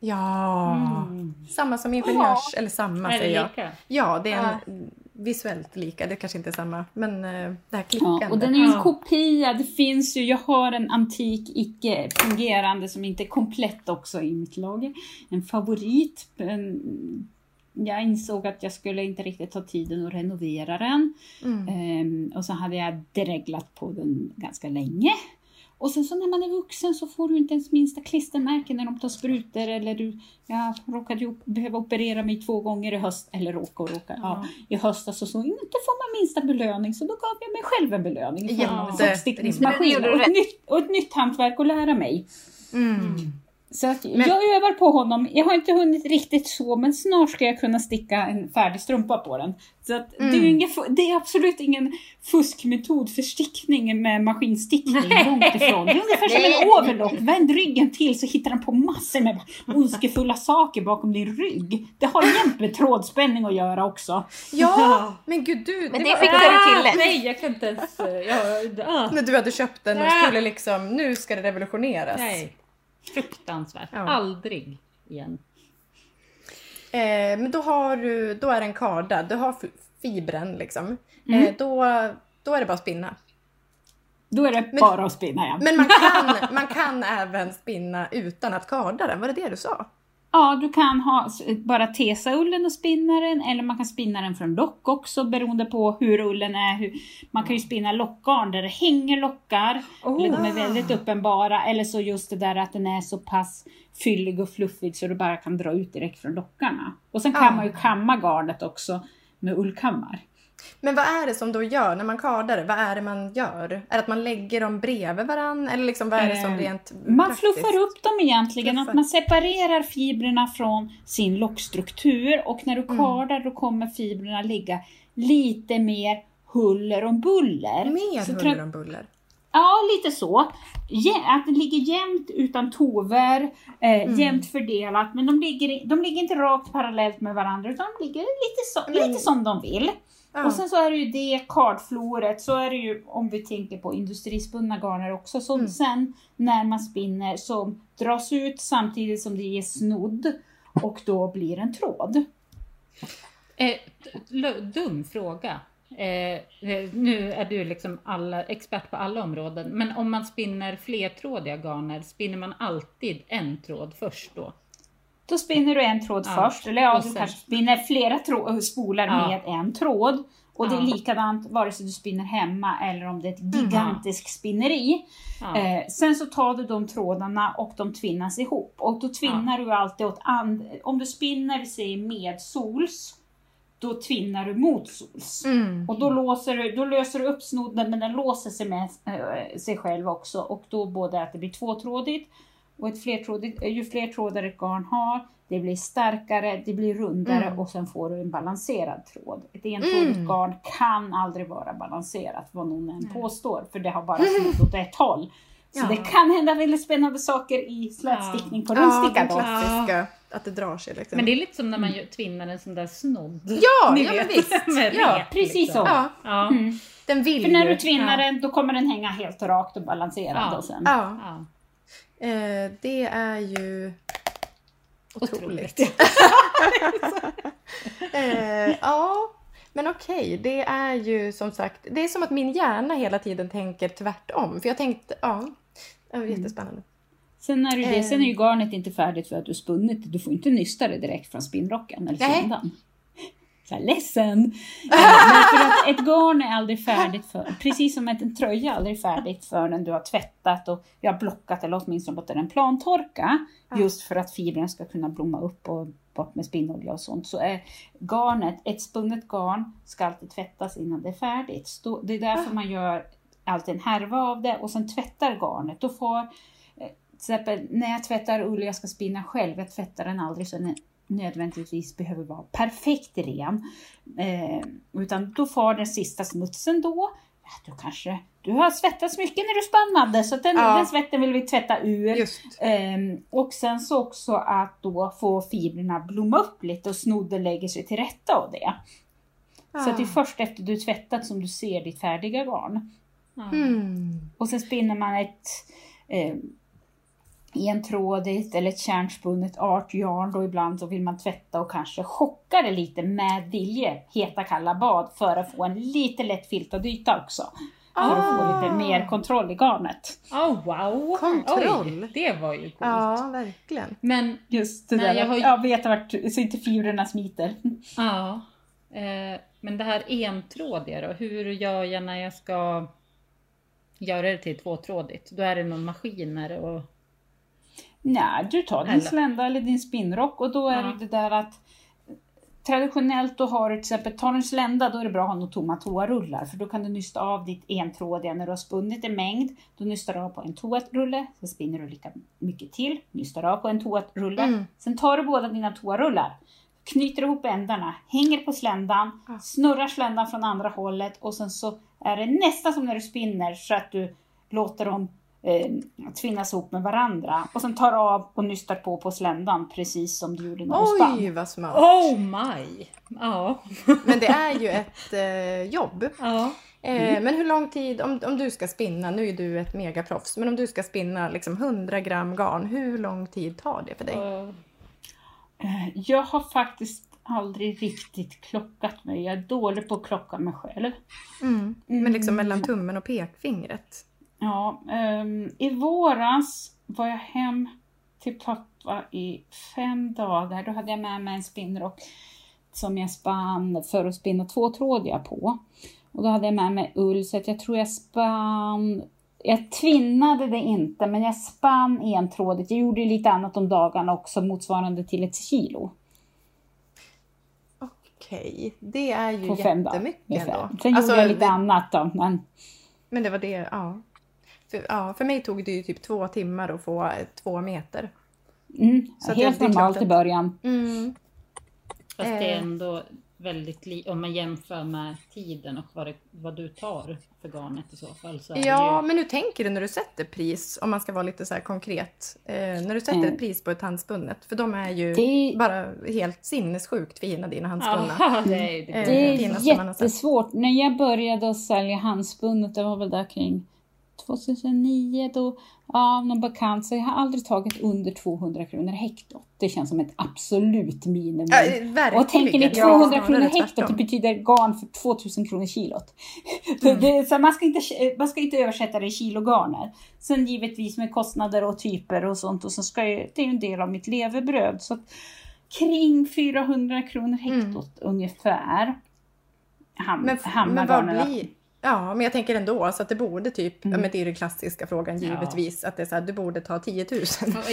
Ja, Mm. samma som ingenjörs, eller samma Är det säger jag. lika? Ja, det är en, visuellt lika, det kanske inte är samma, men eh, det här Ja, klickandet. och den är ju en Ja. kopia. Det finns ju, jag har en antik icke fungerande som inte är komplett också i mitt lager. En favorit. En, jag insåg att jag skulle inte riktigt ha tiden att renovera den. Mm. Ehm, och så hade jag dreglat på den ganska länge. Och sen så när man är vuxen så får du inte ens minsta klistermärken när de tar sprutor eller du, jag råkade ju behöva operera mig två gånger i höst, eller råka och råka, ja, i höstas och så inte får man minsta belöning så då gav jag mig själv en belöning i form av en gjorde och, ett nytt, och ett nytt hantverk att lära mig. Mm. Så att Men- jag övar på honom. Jag har inte hunnit riktigt så, men snart ska jag kunna sticka en färdig strumpa på den. Så att det, är Mm. inga, det är absolut ingen fuskmetod för stickning med maskinstickning. Långt ifrån. Det är ungefär som en overlock. Vänd ryggen till så hittar den på massor med ondskefulla saker bakom din rygg. Det har jämt med trådspänning att göra också. Ja, men gud du, Men det det var, fick du till lätt. Nej, jag kan inte ens... eh, Jag, ah, när du hade köpt den och skulle liksom, nu ska det revolutioneras. nej. Fruktansvärt. Ja. Aldrig igen. Eh, men då har du, då är den kardad, du har fibren liksom. Mm. Eh, då, då är det bara att spinna. Då är det Men- bara att spinna igen. Men man kan, man kan även spinna utan att karda den, var det det du sa? Ja, du kan ha bara tesa ullen och spinna den eller man kan spinna den från lock också beroende på hur ullen är. Hur, man kan ju spinna lockgarn där det hänger lockar eller de är väldigt uppenbara eller så just det där att den är så pass fyllig och fluffig så du bara kan dra ut direkt från lockarna. Och sen kan Ja. man ju kamma garnet också med ullkammar. Men vad är det som då gör när man kardar? Vad är det man gör? Är det att man lägger dem bredvid varandra? Eller liksom, vad är det som Eh, rent Man praktiskt? fluffar upp dem egentligen, Fluffar. att man separerar fibrerna från sin lockstruktur och när du Mm. kardar då kommer fibrerna ligga lite mer huller om buller. Mer Så huller om buller. Ja, lite så. Att det ligger jämnt utan tover, eh, Mm. jämnt fördelat, men de ligger, de ligger inte rakt parallellt med varandra utan de ligger lite, så, lite som de vill. Ja. Och sen så är det ju det kardfloret, så är det ju om vi tänker på industrispunna garner också, som Mm. sen när man spinner så dras ut samtidigt som det ger snodd och då blir en tråd. Eh, dum fråga. Eh, eh, nu är du liksom alla, expert på alla områden, men om man spinner flertrådiga garner, spinner man alltid en tråd först då? Då spinner du en tråd Ja. först, eller ja, Och du sen- kanske spinner flera spolar Ja. med en tråd. Och det är. Mm. likadant vare sig du spinner hemma eller om det är ett gigantiskt spinneri. Eh, sen så tar du de trådarna och de tvinnas ihop. Och då tvinnar du alltid åt and- Om du spinner, vi säger medsols, då tvinnar du motsols. Mm. Och då, låser du, då löser du upp snodden men den låser sig med eh, sig själv också. Och då både att det blir tvåtrådigt och ett flertrådigt, ju fler trådar ett garn har, det blir starkare, det blir rundare Mm. och sen får du en balanserad tråd. Ett entrådigt Mm. garn kan aldrig vara balanserat vad någon än påstår för det har bara snodd åt ett håll. Så Ja. det kan hända väldigt spännande saker i slätstickning på Ja, rundstickan den då. klassiska. Att det drar sig liksom. Men det är lite som när man gör- tvinnar en sån där snodd. Ja, Ni ja men vet, visst. med Ja, rep, precis liksom. så. Ja, Ja. Mm. den vill För när du tvinnar Ja. den då kommer den hänga helt rakt och balanserad. Ja. Och sen. Eh, det är ju otroligt. Otroligt. eh, ja, men okej, det är ju som sagt, det är som att min hjärna hela tiden tänker tvärtom. För jag tänkte, ja, det var jättespännande. Sen är, det. Eh. Sen är ju garnet inte färdigt för att du spunnit det. Du får inte nysta det direkt från spinnrocken eller Nej. kindan. Så här, ledsen! Eh, Men för att ett garn är aldrig färdigt för, precis som att en tröja är aldrig färdigt förrän du har tvättat och jag har blockat eller åtminstone låtit den plantorka. Just för att fibrerna ska kunna blomma upp och bort med spinnolja och sånt. Så är garnet, ett spunnet garn ska alltid tvättas innan det är färdigt. Det är därför Ah. man gör alltid en härva av det och sen tvättar garnet. Då får eh, till exempel när jag tvättar ull jag ska spinna själv, jag tvättar den aldrig så den nödvändigtvis behöver vara perfekt ren. Eh, utan då får den sista smutsen då. Ja, Du kanske, du har svettats mycket när du spannade så att den, Ja. den svetten vill vi tvätta ur. Ehm, och sen så också att då få fibrerna blomma upp lite och snodden lägger sig till rätta av det. Så att det är Ah. först efter du tvättat som du ser ditt färdiga garn. Ja. Mm. Och sen spinner man ett eh, entrådigt eller ett kärnspunnet artjarn då ibland så vill man tvätta och kanske chocka det lite med dilje, heta kalla bad för att få en lite lätt filtad yta också. För att få lite Ah. mer kontroll i garnet. Oh, wow! Kontroll. Oj, det var ju coolt. Ja, verkligen. Men Just det där jag har att ju- ja, veta vart, så inte fibrerna smiter. Ja. Eh, men det här entrådiga då, hur gör jag när jag ska göra det till tvåtrådigt? Då är det någon maskiner och... Nej, du tar din Eller? slända eller din spinnrock och då är Ja. det det där att Traditionellt då har du till exempel, tar du en slända då är det bra att ha några tomma toarullar för då kan du nysta av ditt entrådiga när du har spunnit en mängd. Då nystar du av på en toarulle, sen spinner du lika mycket till, nystar av på en toarulle. Mm. Sen tar du båda dina toarullar, knyter ihop ändarna, hänger på sländan, Ja. snurrar sländan från andra hållet och sen så är det nästan som när du spinner så att du låter dem eh, tvinnas ihop med varandra. Och sen tar av och nystar på på sländan precis som du gjorde när du spann. Oj, vad smart. Oh my! Ja. Men det är ju ett eh, jobb. ja. Eh, Men hur lång tid, om, om du ska spinna, nu är du ett megaproffs, men om du ska spinna liksom 100 gram garn, hur lång tid tar det för dig? Eh, Jag har faktiskt aldrig riktigt klockat mig. Jag är dålig på att klocka mig själv. Mm. Men liksom Mm. mellan tummen och pekfingret? Ja, ehm, I våras var jag hem till pappa i fem dagar. Då hade jag med mig en spinnrock som jag spann för att spinna tvåtrådiga på. Och då hade jag med mig ull så att jag tror jag spann jag tvinnade det inte men jag spann entrådigt. Jag gjorde lite annat om dagarna också motsvarande till ett kilo. Okej, det är ju på fem dagar. jättemycket ungefär. ändå. Sen Alltså, gjorde jag lite det- annat då. Men, Men det var det, ja. För, ja. för mig tog det ju typ två timmar att få eh, två meter. mm, Så att helt normalt klart i att- början. Mm. Fast det är Eh. ändå väldigt li- om man jämför med tiden och vad, det, vad du tar för garnet i så fall. Så Ja, ju, men hur tänker du när du sätter pris? Om man ska vara lite så här konkret. Eh, när du sätter Mm. ett pris på ett handspunnet. För de är ju Det- bara helt sinnessjukt fina dina handspunna. ja, det är det. Eh, Det är jättesvårt. När jag började att sälja handspunnet, det var väl där kring 2009 då, ja, någon bekant, så jag har aldrig tagit under 200 kronor hektot. Det känns som ett absolut minimum. Ja. Och tänker ni Ja, 200 snarare kronor hektot, det betyder garn för 2000 kronor kilot. Mm. Det, så man, ska inte, man ska inte översätta det i kilogarner. Sen givetvis med kostnader och typer och sånt, och så ska jag, det är ju en del av mitt levebröd. Så kring 400 kronor hektot ungefär. Ham, Mm. Men, men vad blir... Ja, men jag tänker ändå så att det borde typ, Mm. ja, men det är den klassiska frågan givetvis, att det är så här, du borde ta 10 000.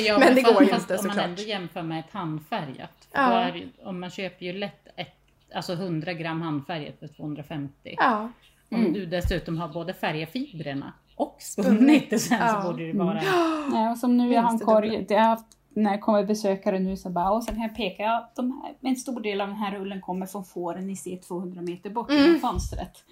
Ja, men det går ju inte om man såklart. ändå jämför med ett handfärgat. Ja. är, om man köper ju lätt ett, alltså 100 gram handfärgat för 250. Ja. Om Mm. du dessutom har både färgfibrerna och spunnit det sen Ja. så borde det vara... Nej, och som nu jag har en Minst det korg, dubbla. det har haft, när det kommer besökare nu så bara, och sen kan jag peka, ja, de här, en stor del av den här ullen kommer från fåren ni ser 200 meter bort Mm. från fönstret.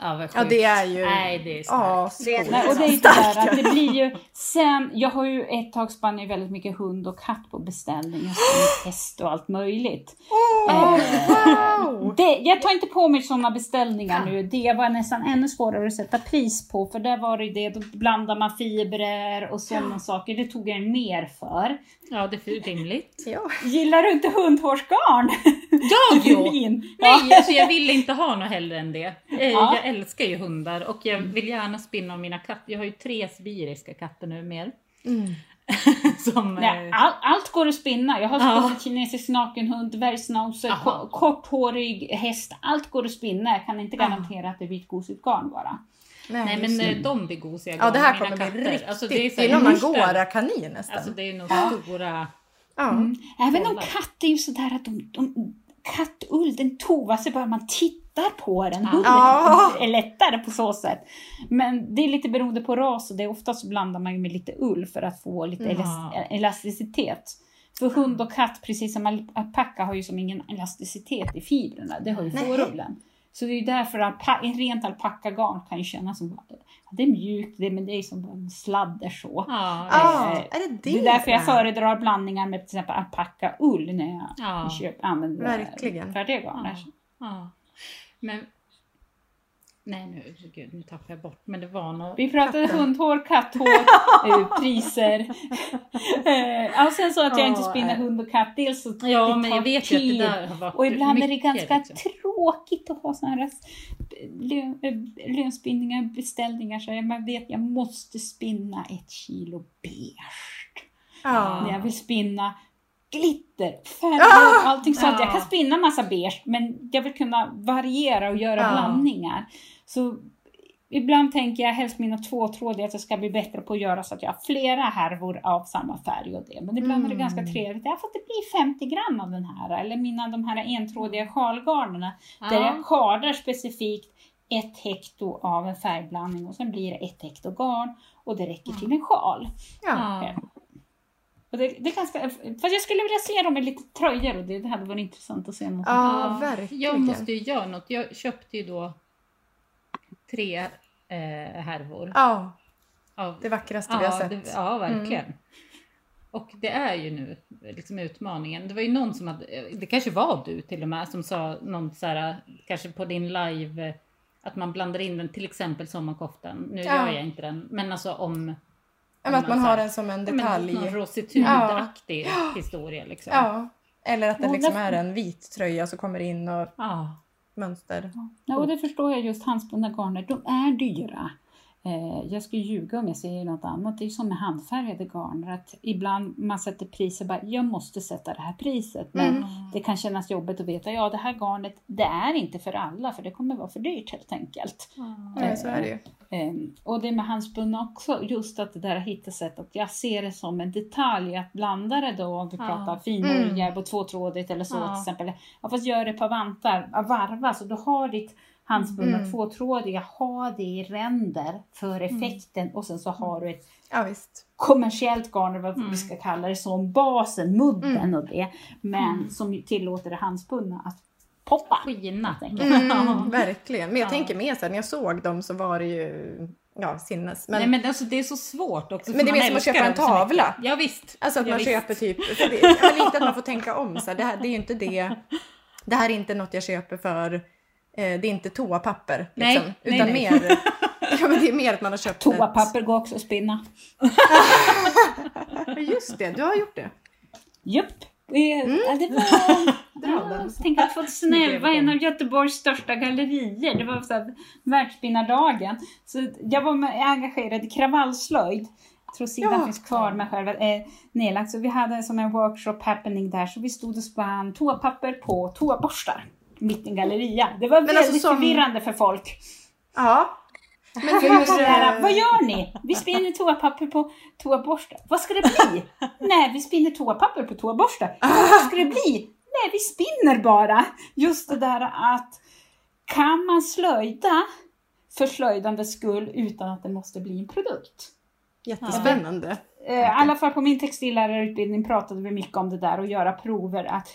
Ja, ja, det är ju... Nej, det är Ja, starkt. Det är- skoj. Nej, och det är ju Starkt, sådär att ja. det blir ju sen, jag har ju ett tag spann jag väldigt mycket hund och katt på beställning, jag har häst och allt möjligt. Åh, Eh, wow! Det, jag tar inte på mig sådana beställningar nu. Det var nästan ännu svårare att sätta pris på. För där var det det, då blandar man fibrer och sådana saker. Det tog jag mer för. Ja, det är rimligt. Ja. Gillar du inte hundhårsgarn? Jag jo! Nej, alltså jag vill inte ha något hellre än det. Eh, Ja. Jag älskar ju hundar och jag vill gärna spinna om mina katter. Jag har ju tre sibiriska katter nu mer. Mm. Som, Nej, eh, all, allt går att spinna. Jag har Ja. spinnat kinesisk nakenhund, dvärgsnauser, Aha. ko- korthårig häst. Allt går att spinna. Jag kan inte garantera att det blir ett gosigt garn bara. nej men just det. eh, de blir gosiga Ja, det här kommer bli katter. riktigt... Alltså, det, det är, så är någon muskler. angorakanin nästan. Alltså det är nog Ja. stora. ja. Mm. Även om Bollar. katt är ju sådär att de, de kattull, den tovar sig bara man tittar på den. Ja. Hunden Ja. är lättare på så sätt. Men det är lite beroende på ras och det är ofta så blandar man med lite ull för att få lite elas- elasticitet. För hund och katt, precis som al- alpacka, har ju som ingen elasticitet i fibrerna. Det har ju fårullen. Så det är ju därför alpa- en rent alpackagarn kan ju kännas som ja, det är mjukt, det, men det är som en sladder så. Ja, Ah, Eh, är det det? Det är därför jag föredrar blandningar med till exempel alpacka-ull när jag ja, köper, använder färdiga garner. ja, ja. Men... Nej nu, gud, nu tappar jag bort. Men det var något... Vi pratade Katten. hundhår, katthår, eh, priser. Eh, ja, sen så att jag inte spinner eh. hund och katt, dels så Ja, det men jag vet ju att det tid. där har varit Och ibland är det ganska liksom. tråkigt att ha sådana här lön, lönspinningar, beställningar. Så jag man vet jag måste spinna ett kilo beige. Ja. När jag vill spinna glitter, färger, Ah! allting sånt. Jag kan Ja. spinna massa beige men jag vill kunna variera och göra Ja. blandningar. Så ibland tänker jag helst mina tvåtrådiga att jag ska bli bättre på att göra så att jag har flera härvor av samma färg och det. Men ibland är det Mm. ganska trevligt. Jag har fått det blir 50 gram av den här. Eller mina de här entrådiga sjalgarnerna. Där Ja. jag skardar specifikt ett hekto av en färgblandning och sen blir det ett hekto garn och det räcker till en sjal. Ja. Och det, det är ganska, fast jag skulle vilja se dem i lite tröjor och det, det hade varit intressant att se något. Ja, verkligen. Jag måste ju göra något. Jag köpte ju då tre eh, härvor. Ja, Av, det vackraste vi har sett. Mm. det, ja, verkligen. Och det är ju nu liksom utmaningen. Det var ju någon som hade, det kanske var du till och med, som sa någon så här, kanske på din live, att man blandar in den, till exempel sommarkoftan. Nu Ja. gör jag inte den, men alltså om... Ja, men att man har den som en ja, detalj. Någon rositudaktig historia liksom. Ja. Eller att det Ja, liksom är en vit tröja som kommer in och Ja. mönster. Ja, och det förstår jag just handspunna garner, de är dyra. Eh, jag skulle ljuga om jag säger något annat. Det är som med handfärgade garner. Att ibland man sätter priser bara, jag måste sätta det här priset. Men Mm. det kan kännas jobbigt att veta, ja det här garnet, det är inte för alla för det kommer vara för dyrt helt enkelt. Ja, så är det ju. Ehm, och det med handspunna också, just att det där att hitta sätt att jag ser det som en detalj att blanda det då, om vi Ja. pratar finolja Mm. på tvåtrådigt eller så Ja. till exempel. Ja, fast gör det på vantar, varva så du har ditt handspunna Mm. tvåtrådiga, ha det i ränder för effekten och sen så har du ett Ja, visst. kommersiellt garn, eller vad Mm. vi ska kalla det, som basen, mudden Mm. och det. Men Mm. som tillåter det handspunna att poppa. Skina. enkelt. Mm, verkligen. Men jag Ja. tänker mer så här, när jag såg dem så var det ju ja, sinnes. Men, Nej men alltså det är så svårt också. Men det är mer man som att köpa en tavla. Ja visst. Alltså att ja, man visst. köper typ, för det, lite att man får tänka om så här, det, här, det är ju inte det, det här är inte något jag köper för, det är inte toapapper Nej, liksom, nej, utan nej. mer, ja men det är mer att man har köpt Toapapper går också att spinna. ett, just det, du har gjort det. Japp. Mm. ja, det var... Jag tänker att 2011 en av Göteborgs största gallerier. Det var så här, världsspinnardagen. Så jag var med, engagerad i kravallslöjd. Jag tror sidan Ja. finns kvar med själva eh, nedlagt. Så vi hade som en workshop happening där. Så vi stod och spann toapapper på toaborstar. Mitt i en galleria. Det var Men väldigt alltså som- förvirrande för folk. Ja. Men För just det hur, vad gör ni? Vi spinner toapapper på toaborstar. Vad ska det bli? Nej, vi spinner toapapper på toaborstar. Vad ska det bli? Nej, vi spinner bara. Just det där att kan man slöjda för slöjdandets skull utan att det måste bli en produkt? jättespännande. Eh, I alla fall på min textillärarutbildning pratade vi mycket om det där och göra prover. Att,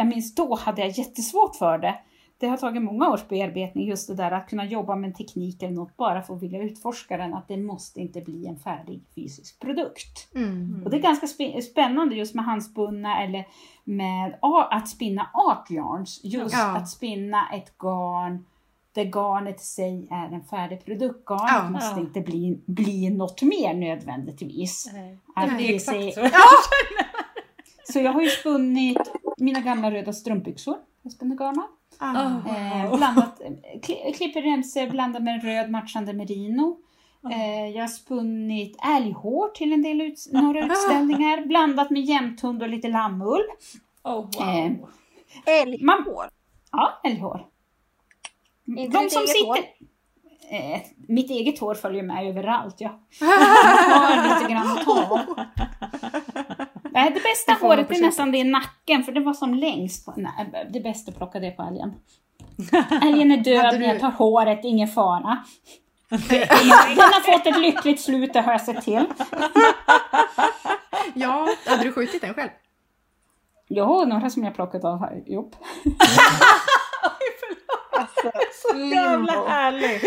jag minns då hade jag jättesvårt för det. Det har tagit många års bearbetning just det där att kunna jobba med en teknik eller något bara för att vilja utforska den. Att det måste inte bli en färdig fysisk produkt. Mm. Och det är ganska spännande just med handspunna eller med att spinna art yarns. Just Ja. att spinna ett garn där garnet i sig är en färdig produkt. Garnet Ja. måste Ja. inte bli, bli något mer nödvändigtvis. Nej. Att Det är exakt sig- så. Så jag har ju spunnit mina gamla röda strumpbyxor. Jag spinner garn av. Ah. Eh, blandat, kli, klipper remsor blandat med röd matchande merino. Eh, jag har spunnit älghår till en del ut, några utställningar. Blandat med jämthund och lite lammull. Oh, wow. Eh, Älghår. Ja, älghår. Inte ditt eget hår? Eh, mitt eget hår följer med överallt. Jag har lite grann att ta. Nej, det bästa Det håret är nästan det i nacken, för det var som längst. På, nej, det bästa plockade jag på älgen. Älgen är död, men jag du- tar håret, ingen fara. Den har fått ett lyckligt slut, det har jag sett till. Ja, hade du skjutit den själv? Jo, några som jag plockat av har gjort. Alltså, Så jävla limbo.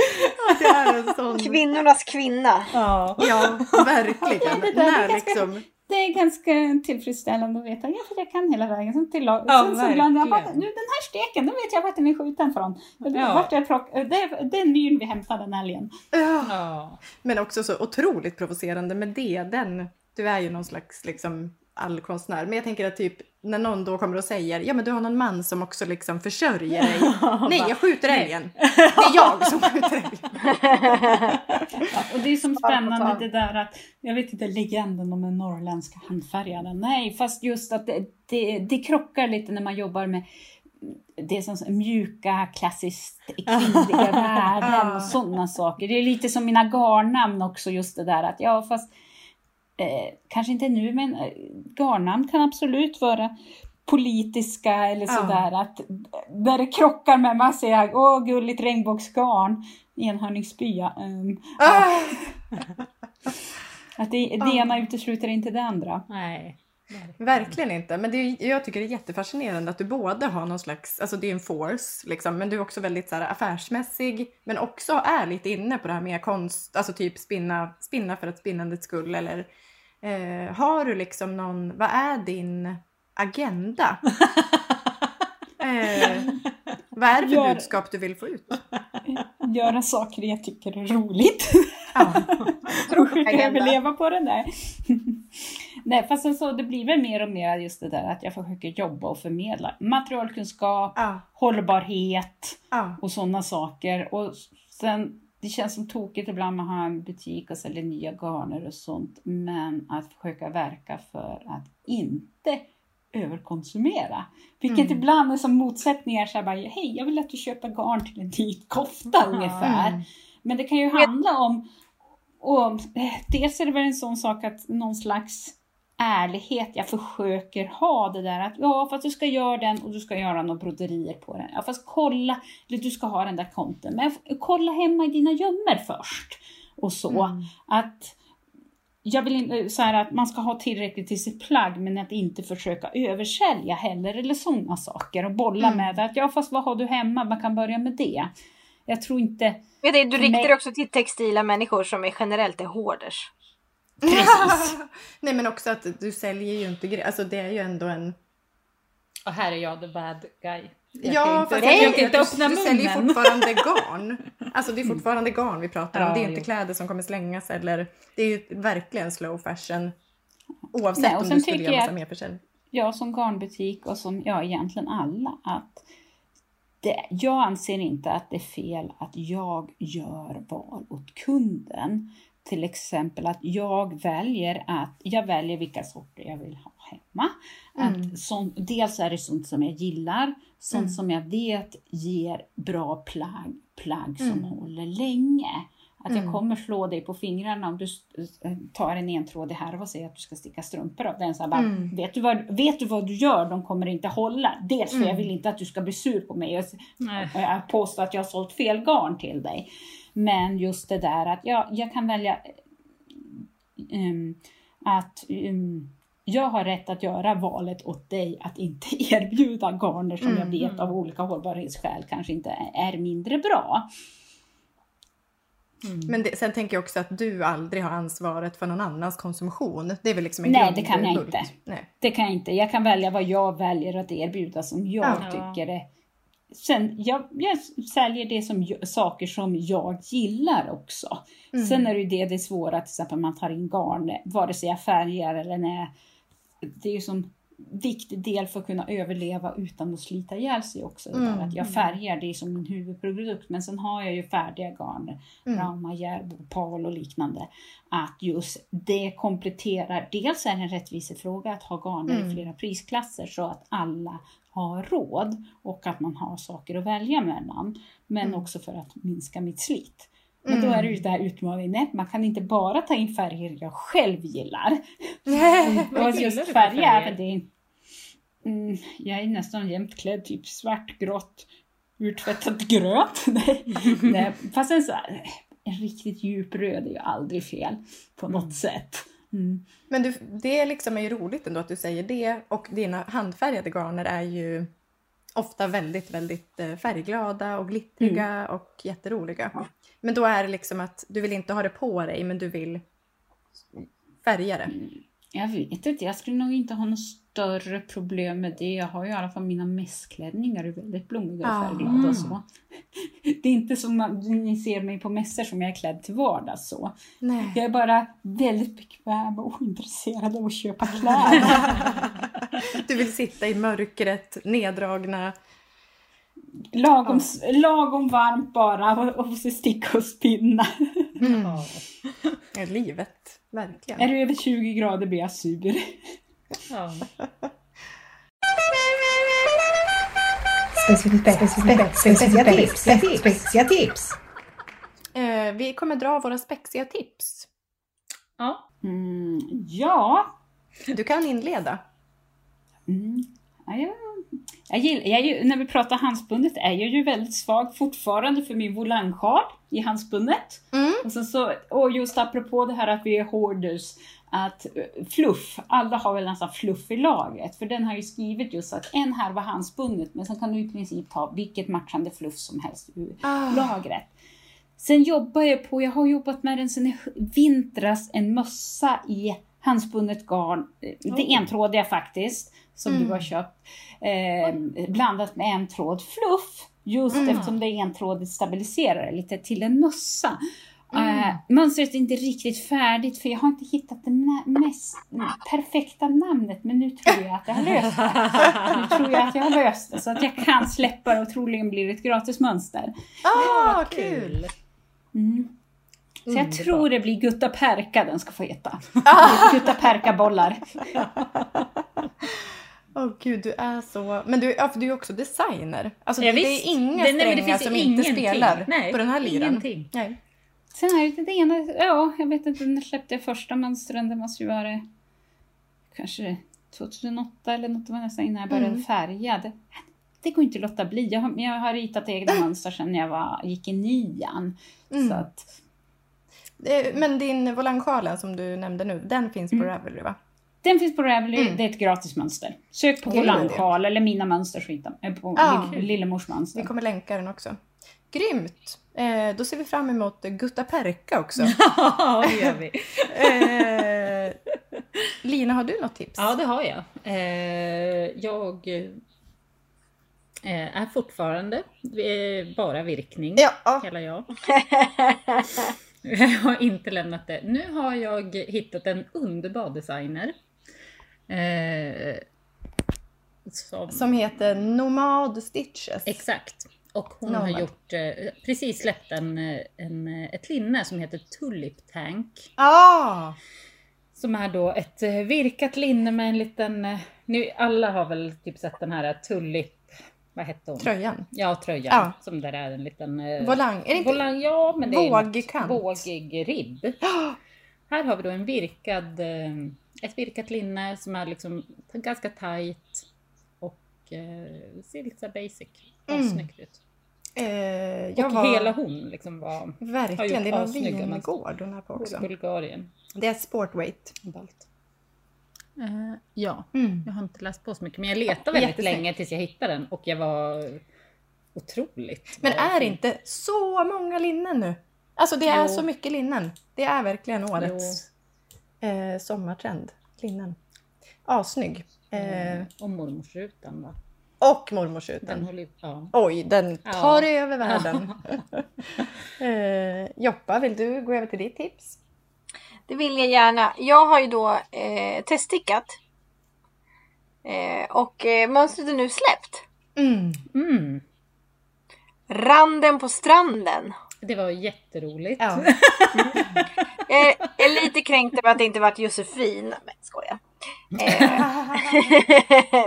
Det är en sån... Kvinnornas kvinna. Ja. Ja, verkligen. Det När liksom... Det är ganska tillfredsställande att veta, ja för jag kan hela vägen. Sen, till, Ja, sen så jag bara, nu den här steken, den vet jag vart den är skjuten från. Ja. Vart jag plock, det, är- det är myren vi hämtar den älgen. Ja. Ja. Men också så otroligt provocerande med det. Den, du är ju någon slags liksom allkonstnär. Men jag tänker att typ när någon då kommer och säger ja men du har någon man som också liksom försörjer dig. Nej, jag skjuter älgen. Det är jag som skjuter älgen. Ja, och det är som spännande det där att, jag vet inte, legenden om den norrländska handfärgaren. Nej, fast just att det, det, det krockar lite när man jobbar med det som mjuka, klassiskt kvinnliga värden och sådana saker. Det är lite som mina garnnamn också, just det där att ja, fast eh, kanske inte nu, men eh, garnnamn kan absolut vara politiska eller Ja. sådär att där det krockar med man säger åh gulligt regnbågsgarn, enhörningsspya. Um, Ah! att det, det ena utesluter inte det andra. Nej. Verkligen inte. Men det är, jag tycker det är jättefascinerande att du både har någon slags, alltså det är en force liksom, men du är också väldigt så här, affärsmässig, men också är lite inne på det här med konst, alltså typ spinna, spinna för att spinnandets skull eller eh, har du liksom någon, vad är din agenda? eh, vad är det för Gör- budskap du vill få ut? Göra saker jag tycker är roligt. Ja. och försöka överleva på det där. Nej, fast sen så det blir väl mer och mer just det där att jag försöker jobba och förmedla materialkunskap, Ja. hållbarhet Ja. och sådana saker. Och sen, det känns som tokigt ibland att ha en butik och sälja nya garner och sånt. Men att försöka verka för att inte överkonsumera. Vilket Mm. ibland är som motsättningar. Så här bara, Hej, jag vill att du köper garn till en vit kofta ungefär. Mm. Men det kan ju handla om, och, eh, dels är det väl en sån sak att någon slags ärlighet jag försöker ha det där att ja fast du ska göra den och du ska göra några broderier på den. Ja fast kolla, eller du ska ha den där konten. Men kolla hemma i dina gömmor först. Och så. Mm. Att jag vill inte, så här att man ska ha tillräckligt till sitt plagg men att inte försöka översälja heller eller sådana saker och bolla Mm. med att ja fast vad har du hemma, man kan börja med det. Jag tror inte, Vet du, du riktar mig- också till textila människor som är generellt är hoarders. Precis. Nej men också att du säljer ju inte grejer. Alltså det är ju ändå en... Och här är jag the bad guy. Jag ja inte, fast jag jag kan tänker inte att öppna du, du säljer ju munnen. fortfarande garn. Alltså det är fortfarande garn vi pratar om. Ja, det är inte jo. kläder som kommer slängas eller... Det är ju verkligen slow fashion. Oavsett Nej, och om du skulle tycker göra jag massa att- mer försäljning. jag som garnbutik och som ja, egentligen alla att det, jag anser inte att det är fel att jag gör val åt kunden. Till exempel att jag väljer att jag väljer vilka sorter jag vill ha hemma. Att sånt, dels är det sånt som jag gillar, sånt Mm. som jag vet ger bra plagg, plagg som Mm. håller länge. Att jag Mm. kommer slå dig på fingrarna om du tar en entrådig härva och säger att du ska sticka strumpor av den. Så här bara, Mm. vet, du vad, vet du vad du gör? De kommer inte hålla. Dels för Mm. jag vill inte att du ska bli sur på mig och och jag påstår att jag har sålt fel garn till dig. Men just det där att jag, jag kan välja ehm, att ehm, jag har rätt att göra valet åt dig att inte erbjuda garner som jag Mm. vet av olika hållbarhetsskäl kanske inte är mindre bra. Mm. Men det, sen tänker jag också att du aldrig har ansvaret för någon annans konsumtion. Det är väl liksom en Nej, det kan jag inte. Nej. Det kan jag inte. Jag kan välja vad jag väljer att erbjuda som jag Ja. tycker är Sen, jag, jag säljer det som saker som jag gillar också. Mm. Sen är det ju det, det svåra, till exempel man tar in garn, vare sig jag färgar eller när Det är ju som viktig del för att kunna överleva utan att slita ihjäl sig också. Mm. Att jag färgar, det är som min huvudprodukt. Men sen har jag ju färdiga garn, Mm. Rauma, Järbo, Pal och liknande. Att just det kompletterar, dels är det en rättvisefråga att ha garner Mm. i flera prisklasser så att alla har råd och att man har saker att välja mellan. Men Mm. också för att minska mitt slit. Men då är det ju det här utmaningen, man kan inte bara ta in färger jag själv gillar. Vad Och just för färger, även det. Mm, jag är nästan jämt klädd typ svart, grått, urtvättat grönt. nej, fast en, så här, en riktigt djup röd är ju aldrig fel på något sätt. Mm. Men du, det liksom är ju roligt ändå att du säger det och dina handfärgade garner är ju ofta väldigt, väldigt eh, färgglada och glittriga Mm. och jätteroliga. Men då är det liksom att du vill inte ha det på dig men du vill färga det. Jag vet inte, jag skulle nog inte ha något större problem med det. Jag har ju i alla fall mina mässklänningar är väldigt blommiga och färgglada och så. Det är inte som man, ni ser mig på mässor som jag är klädd till vardags så. Nej. Jag är bara väldigt bekväm och ointresserad av att köpa kläder. du vill sitta i mörkret, neddragna. Lagom, lagom varmt bara och, och sticka och spinna. Mm. Ja. Ja, livet, verkligen. Är det över 20 grader blir jag sur. Ja. Spexiga tips. Eh, vi kommer dra våra spexiga tips. ja. Mm, ja, Du kan inleda. Mm. Ja, jag, gillar, jag, ju- när vi pratar handspunnet är jag ju väldigt svag fortfarande för min volangsjal i handspunnet. Mm. Och, sen så, och just apropå det här att vi är hoarders, att eh, fluff, alla har väl nästan fluff i lagret. För den har ju skrivit just att en härva handspunnet, men sen kan du i princip ta vilket matchande fluff som helst ur Ah. lagret. Sen jobbar jag på, jag har jobbat med den sen i vintras, en mössa i handspunnet garn. Det Oh. entrådiga faktiskt, som Mm. du har köpt. Eh, blandat med en tråd fluff. Just Mm. eftersom det är entrådigt stabiliserar det lite till en mössa. Mm. Eh, mönstret är inte riktigt färdigt för jag har inte hittat det mest perfekta namnet men nu tror jag att jag har löst det. Nu tror jag att jag har löst det så att jag kan släppa det och troligen blir det ett gratismönster. Ah, kul! Mm. Så jag tror det blir Gutta Perka den ska få heta. Ah. Gutta Perka-bollar. Åh gud, du är så... Men du, ja, för du är också designer. Alltså, Ja, det, det är inga Det- nej, strängar finns som inte ingenting. spelar Nej, på den här lyran. ingenting. Nej. Sen är det det ena, ja, jag vet inte, när släppte jag första mönstren? Det måste ju vara kanske 2008 eller något, det var nästan innan jag började Mm. färga. Det, det går inte att låta bli. Jag har, jag har ritat egna mönster sedan jag var, gick i nian. Mm. Så att, Eh, Men din volangsjalen som du nämnde nu, den finns på Mm. Ravelry va? Den finns på Ravelry, Mm. det är ett gratis mönster. Sök på Gud. volandsjal eller mina mönster så hittar eh, på Ja. Lill- Lillemors mönster. Vi kommer länka den också. Grymt! Eh, då ser vi fram emot Gutta Perka också. Ja, det gör vi. eh, Lina, har du något tips? Ja, det har jag. Eh, jag eh, är fortfarande eh, bara virkning, Ja, hela jag. Jag har inte lämnat det. Nu har jag hittat en underbar designer. Eh, som, Som heter Nomad Stitches. Exakt. Och hon Nomad. har gjort, eh, precis släppt en, eh, en, ett linne som heter Tulip Tank. Ah, Som är då ett virkat linne med en liten, nu alla har väl typ sett den här Tulip, vad hette hon? tröjan. Ja, tröjan. Ja. Som där är en liten... Volang. Är det inte? Volang, ja, men det är något Vågkant. vågig ribb. Här har vi då en virkad, eh, ett virkat linne som är liksom ganska tajt och eh, ser lite så basic. Mm. Snyggt ut. Eh, jag och var... hela hon liksom var Verkligen, det var vingård hon här på också. Bulgarien. Det är sportweight. Balt. Eh, ja, Mm. jag har inte läst på så mycket men jag letade väldigt Jättesnyggt. länge tills jag hittade den och jag var otroligt Men är det inte så många linnen nu? Alltså det är Jo. så mycket linnen. Det är verkligen årets eh, sommartrend. Linnen. Assnygg. Eh, Eh, och mormorsrutan va? och Den mormorsrutan. håller ja. Oj, den tar Ja. över världen. eh, Joppa, vill du gå över till ditt tips? Det vill jag gärna. Jag har ju då eh, teststickat. Eh, och eh, mönstret är nu släppt. Mm. Mm, Randen på stranden. Det var jätteroligt. Ja. Jag är lite kränkt över att det inte varit Josefin. Men skojar. Eh,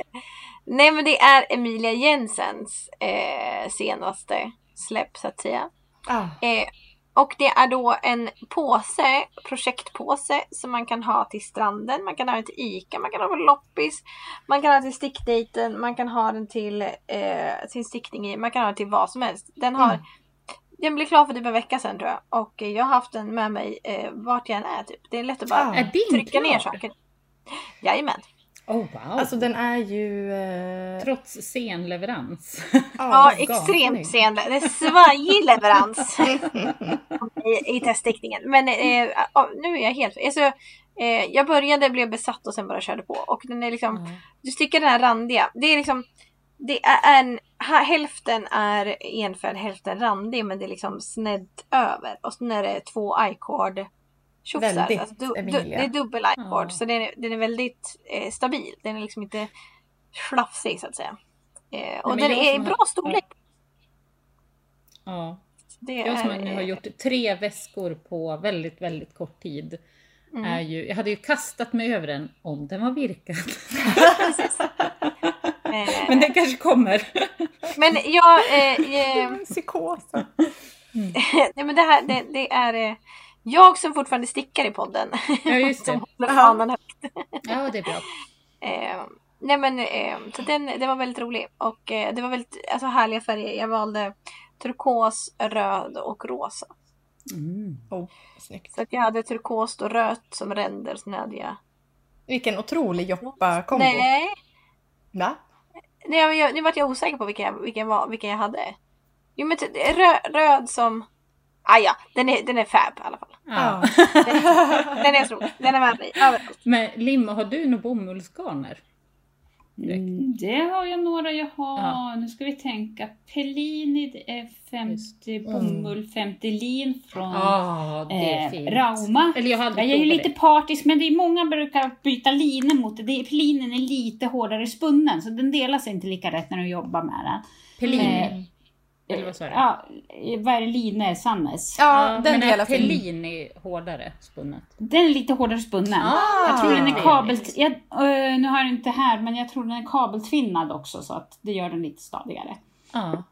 Nej men det är Emilia Jensens eh, senaste släpp så att säga. ah. Eh, och det är då en påse, projektpåse som man kan ha till stranden, man kan ha den till ICA, man kan ha på loppis, man kan ha till stickdejten, man kan ha den till eh, sin stickning i, man kan ha den till vad som helst. Den har Mm. Den blev klar för typ en vecka sedan tror jag och jag har haft den med mig eh, vart jag än är typ. Det är lätt att bara Ah. Trycka ner saker. Jajamän. Oh wow! Alltså den är ju... Eh, Trots sen leverans. Ja, assnygg. extremt sen. Det är svajig leverans i, i teststickningen. Men eh, ja, nu är jag helt... Alltså, eh, jag började, blev besatt och sen bara körde på. Och den är liksom... Du stickar den här randiga. Det är liksom... Det är en... Hälften är enfärg, hälften randig. Men det är liksom snett över. Och sen är det två i-cord tjofsar. Alltså, du, du, det är dubbel i-cord. Ja. Så den är, den är väldigt eh, stabil. Den är liksom inte slafsig så att säga. Eh, och men den är i bra har- storlek. Ja. Det Jag som är, nu har gjort tre väskor på väldigt, väldigt kort tid. Mm. Är ju, jag hade ju kastat mig över den om den var virkad. Men den kanske kommer. Men jag... Eh, eh, Psykosen. nej men det här det, det är eh, jag som fortfarande stickar i podden. Ja, just som det. håller fanan högt. Ja, det är bra. Eh, nej men eh, så den, den var väldigt rolig. Och eh, det var väldigt alltså, härliga färger. Jag valde turkos, röd och rosa. Mm. Oh, snyggt. Så att jag hade turkost och rött som ränder. Så hade jag... Vilken otrolig Joppa-kombo. Nej, Va? Nej jag, jag, nu vart jag osäker på vilken jag, vilken var, vilken jag hade. Jo men t- rö, röd som... Ah, ja, den är, den är fab i alla fall. Ja. Den är otrolig. Den är med mig överallt. Men Limma, har du några bomullsgarner? Mm, det har jag några. Jag har, Ja. nu ska vi tänka, Pellini är 50 bomull, 50 lin från är eh. Rauma. Eller jag Jag är ju lite det. partisk men det är många brukar byta linen mot det. det är, linen är lite hårdare spunnen så den delar sig inte lika rätt när du jobbar med den. Pellini. Eh, Eller vad sa du? Ja, vad är det? Line, Sannes. Ja, den men är sig. Pellini hårdare spunnet? Den är lite hårdare spunnen. Ah, jag tror den är kabel... Jag, eh, nu har jag den inte här men jag tror den är kabeltvinnad också så att det gör den lite stadigare. Ja.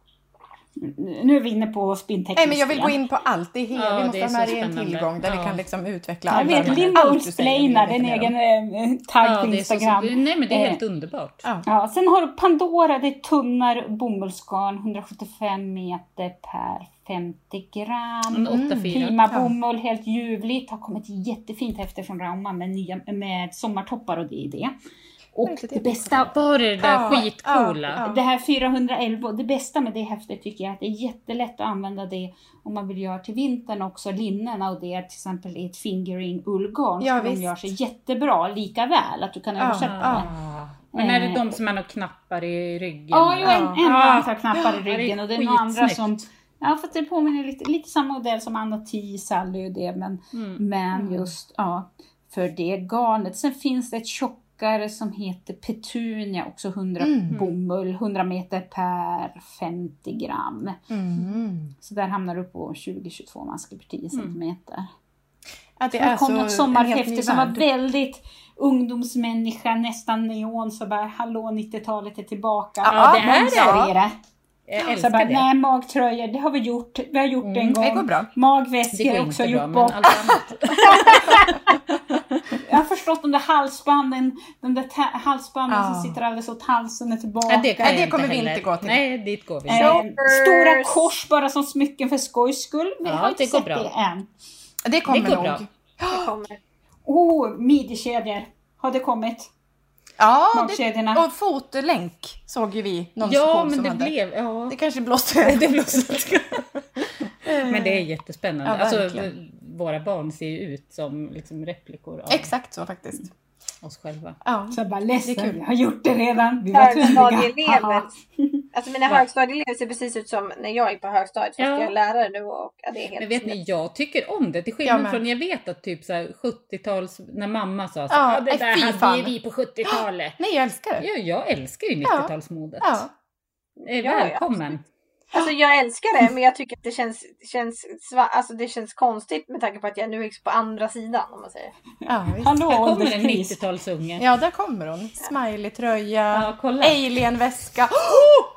Nu är vi inne på spinnteknisk Nej men jag vill gå in på allt. Det är helt, Ja, vi det måste är ha med det en tillgång där vi Ja. kan liksom utveckla Jag vet, Linda allt vi veta en egen eh, tagg på det är så, Instagram. nej men det är Eh, helt underbart. Ja. Ja, sen har du Pandora, det är tunnare bomullsgarn, 175 meter per 50 gram. 8-4. Prima bomull, helt ljuvligt. Har kommit jättefint häfte från Rauma med, nya, med sommartoppar och det i det. Och det det bästa, Var det det där Ja, skitcoola? ja, ja. det här 411, det bästa med det häftet tycker jag är att det är jättelätt att använda det om man vill göra till vintern också, linnena och det till exempel i ett fingering ullgarn. Ja, de visst. gör sig jättebra lika väl, att du kan översätta ja. det. Men är det Eh. de som har knappar i ryggen? Ja, jo, en, en Ja. har knappar i ryggen och det är några andra som Ja, för att det påminner lite, lite samma modell som Anna T, Sally och det, men, Mm. men just ja, för det garnet. Sen finns det ett tjockare som heter Petunia, också 100 Mm. bomull, 100 meter per 50 gram. Mm. Så där hamnar du på 20-22 masker per 10 centimeter. Att det Det kom något sommarhäfte som var väldigt ungdomsmänniska, nästan neon, så bara hallå 90-talet är tillbaka. Ja, det är det. Jag älskar bara, det. nej magtröjor, det har vi gjort. Vi har gjort det en gång. Det går bra. Magväskor har också bra, gjort men bort. Jag har förstått de där halsbanden, de där halsbanden Ja. som sitter alldeles åt halsen är tillbaka. Nej, det, kan Nej, det kommer vi inte gå till. Nej, dit går vi Eh, stora kors bara som smycken för skojs skull. Vi Ja, har inte det går sett bra. det än. Det kommer Det går nog. bra. Det kommer. Oh, midjekedjor. Har det kommit? Ja, det, och fotlänk såg ju vi någon Ja, men det hade. blev... Ja. Det kanske blåste. Det blåste. Men det är jättespännande. Ja, alltså, våra barn ser ju ut som liksom replikor av Exakt så faktiskt. oss själva. Ja. Så jag bara ledsen, vi har gjort det redan. Vi var tvungna. Alltså mina Va? högstadieelever ser precis ut som när jag gick på högstadiet. Fast Ja. jag är lärare nu och ja, det är helt Men vet ni, jag tycker om det. Till skillnad från, jag vet att typ så här 70-tals, när mamma sa så, Ja, ja, det nej, där hade fan. ju vi på 70-talet. Nej, jag älskar det. Ja, jag älskar ju Ja. 90-talsmodet. Ja. Eh, Välkommen. Alltså jag älskar det men jag tycker att det känns, känns, alltså, det känns konstigt med tanke på att jag nu är på andra sidan om man säger. Ja, visst. Hallå Här kommer en ålderskris. 90-talsunge. ja, där kommer hon. Smiley-tröja, Ja, alien-väska. Vi,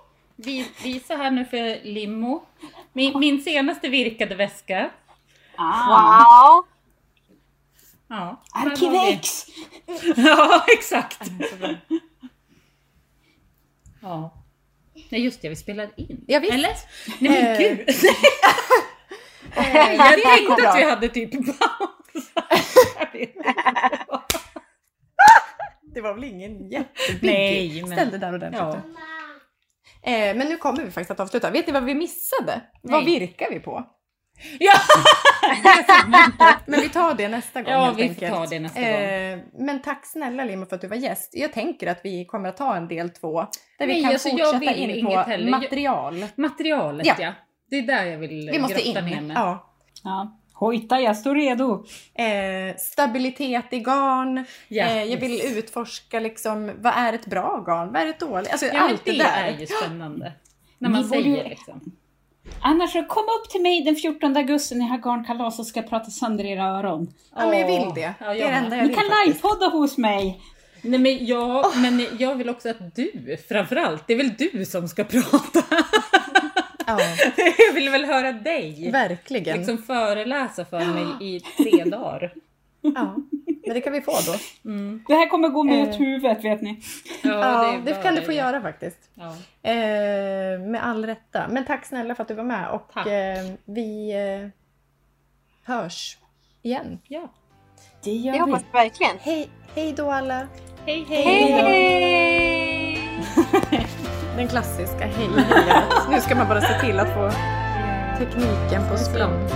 visa här nu för Limo. Min, min senaste virkade väska. Ah. Wow! Ja, Arkivex! Ja, exakt. Ja. Nej just det, vi spelar in. Ja, visst. Eller? Nej men Eh, gud! Eh, Jag tänkte att vi hade typ paus. Jag vet. Det var väl ingen jättebig. Nej, men- Ställ det där ordentligt. Ja. Eh, men nu kommer vi faktiskt att avsluta. Vet ni vad vi missade? Vad Nej. virkar vi på? Ja! Men vi tar det nästa gång Ja, helt vi enkelt. ta det nästa gång. Eh, men tack snälla Limo för att du var gäst. Jag tänker att vi kommer att ta en del två. Där vi Nej, kan alltså, fortsätta in på heller. Material. Materialet Ja. ja. Det är där jag vill Vi måste grotta ner in. mig. Ja. Ja. Hojta, jag står redo. Eh, stabilitet i garn. Ja, eh, jag vill yes. utforska liksom, vad är ett bra garn? Vad är ett dåligt? Alltså Ja, allt det, det där. är ju spännande. När Ni man borde säger ju- liksom. Annars så kom upp till mig den 14 augusti när jag har garnkalas och ska prata sönder era öron. Ja, men jag vill det. ja, det är jag det enda jag Ni vill kan livepodda hos mig. Nej men jag, men jag vill också att du framförallt, det är väl du som ska prata? Ja, jag vill väl höra dig verkligen. liksom föreläsa för mig i tre dagar. Ja, men det kan vi få då. Mm. Det här kommer gå mig Eh. huvudet vet ni. Ja, det, bara kan du få göra faktiskt. Ja. Eh, med all rätta. Men tack snälla för att du var med och Tack. eh, vi eh, hörs igen. ja. Det Det gör vi. hoppas jag verkligen. Hej, hej då alla! Hej Hej då. Hej! Den klassiska hej Nu ska man bara se till att få tekniken på språng.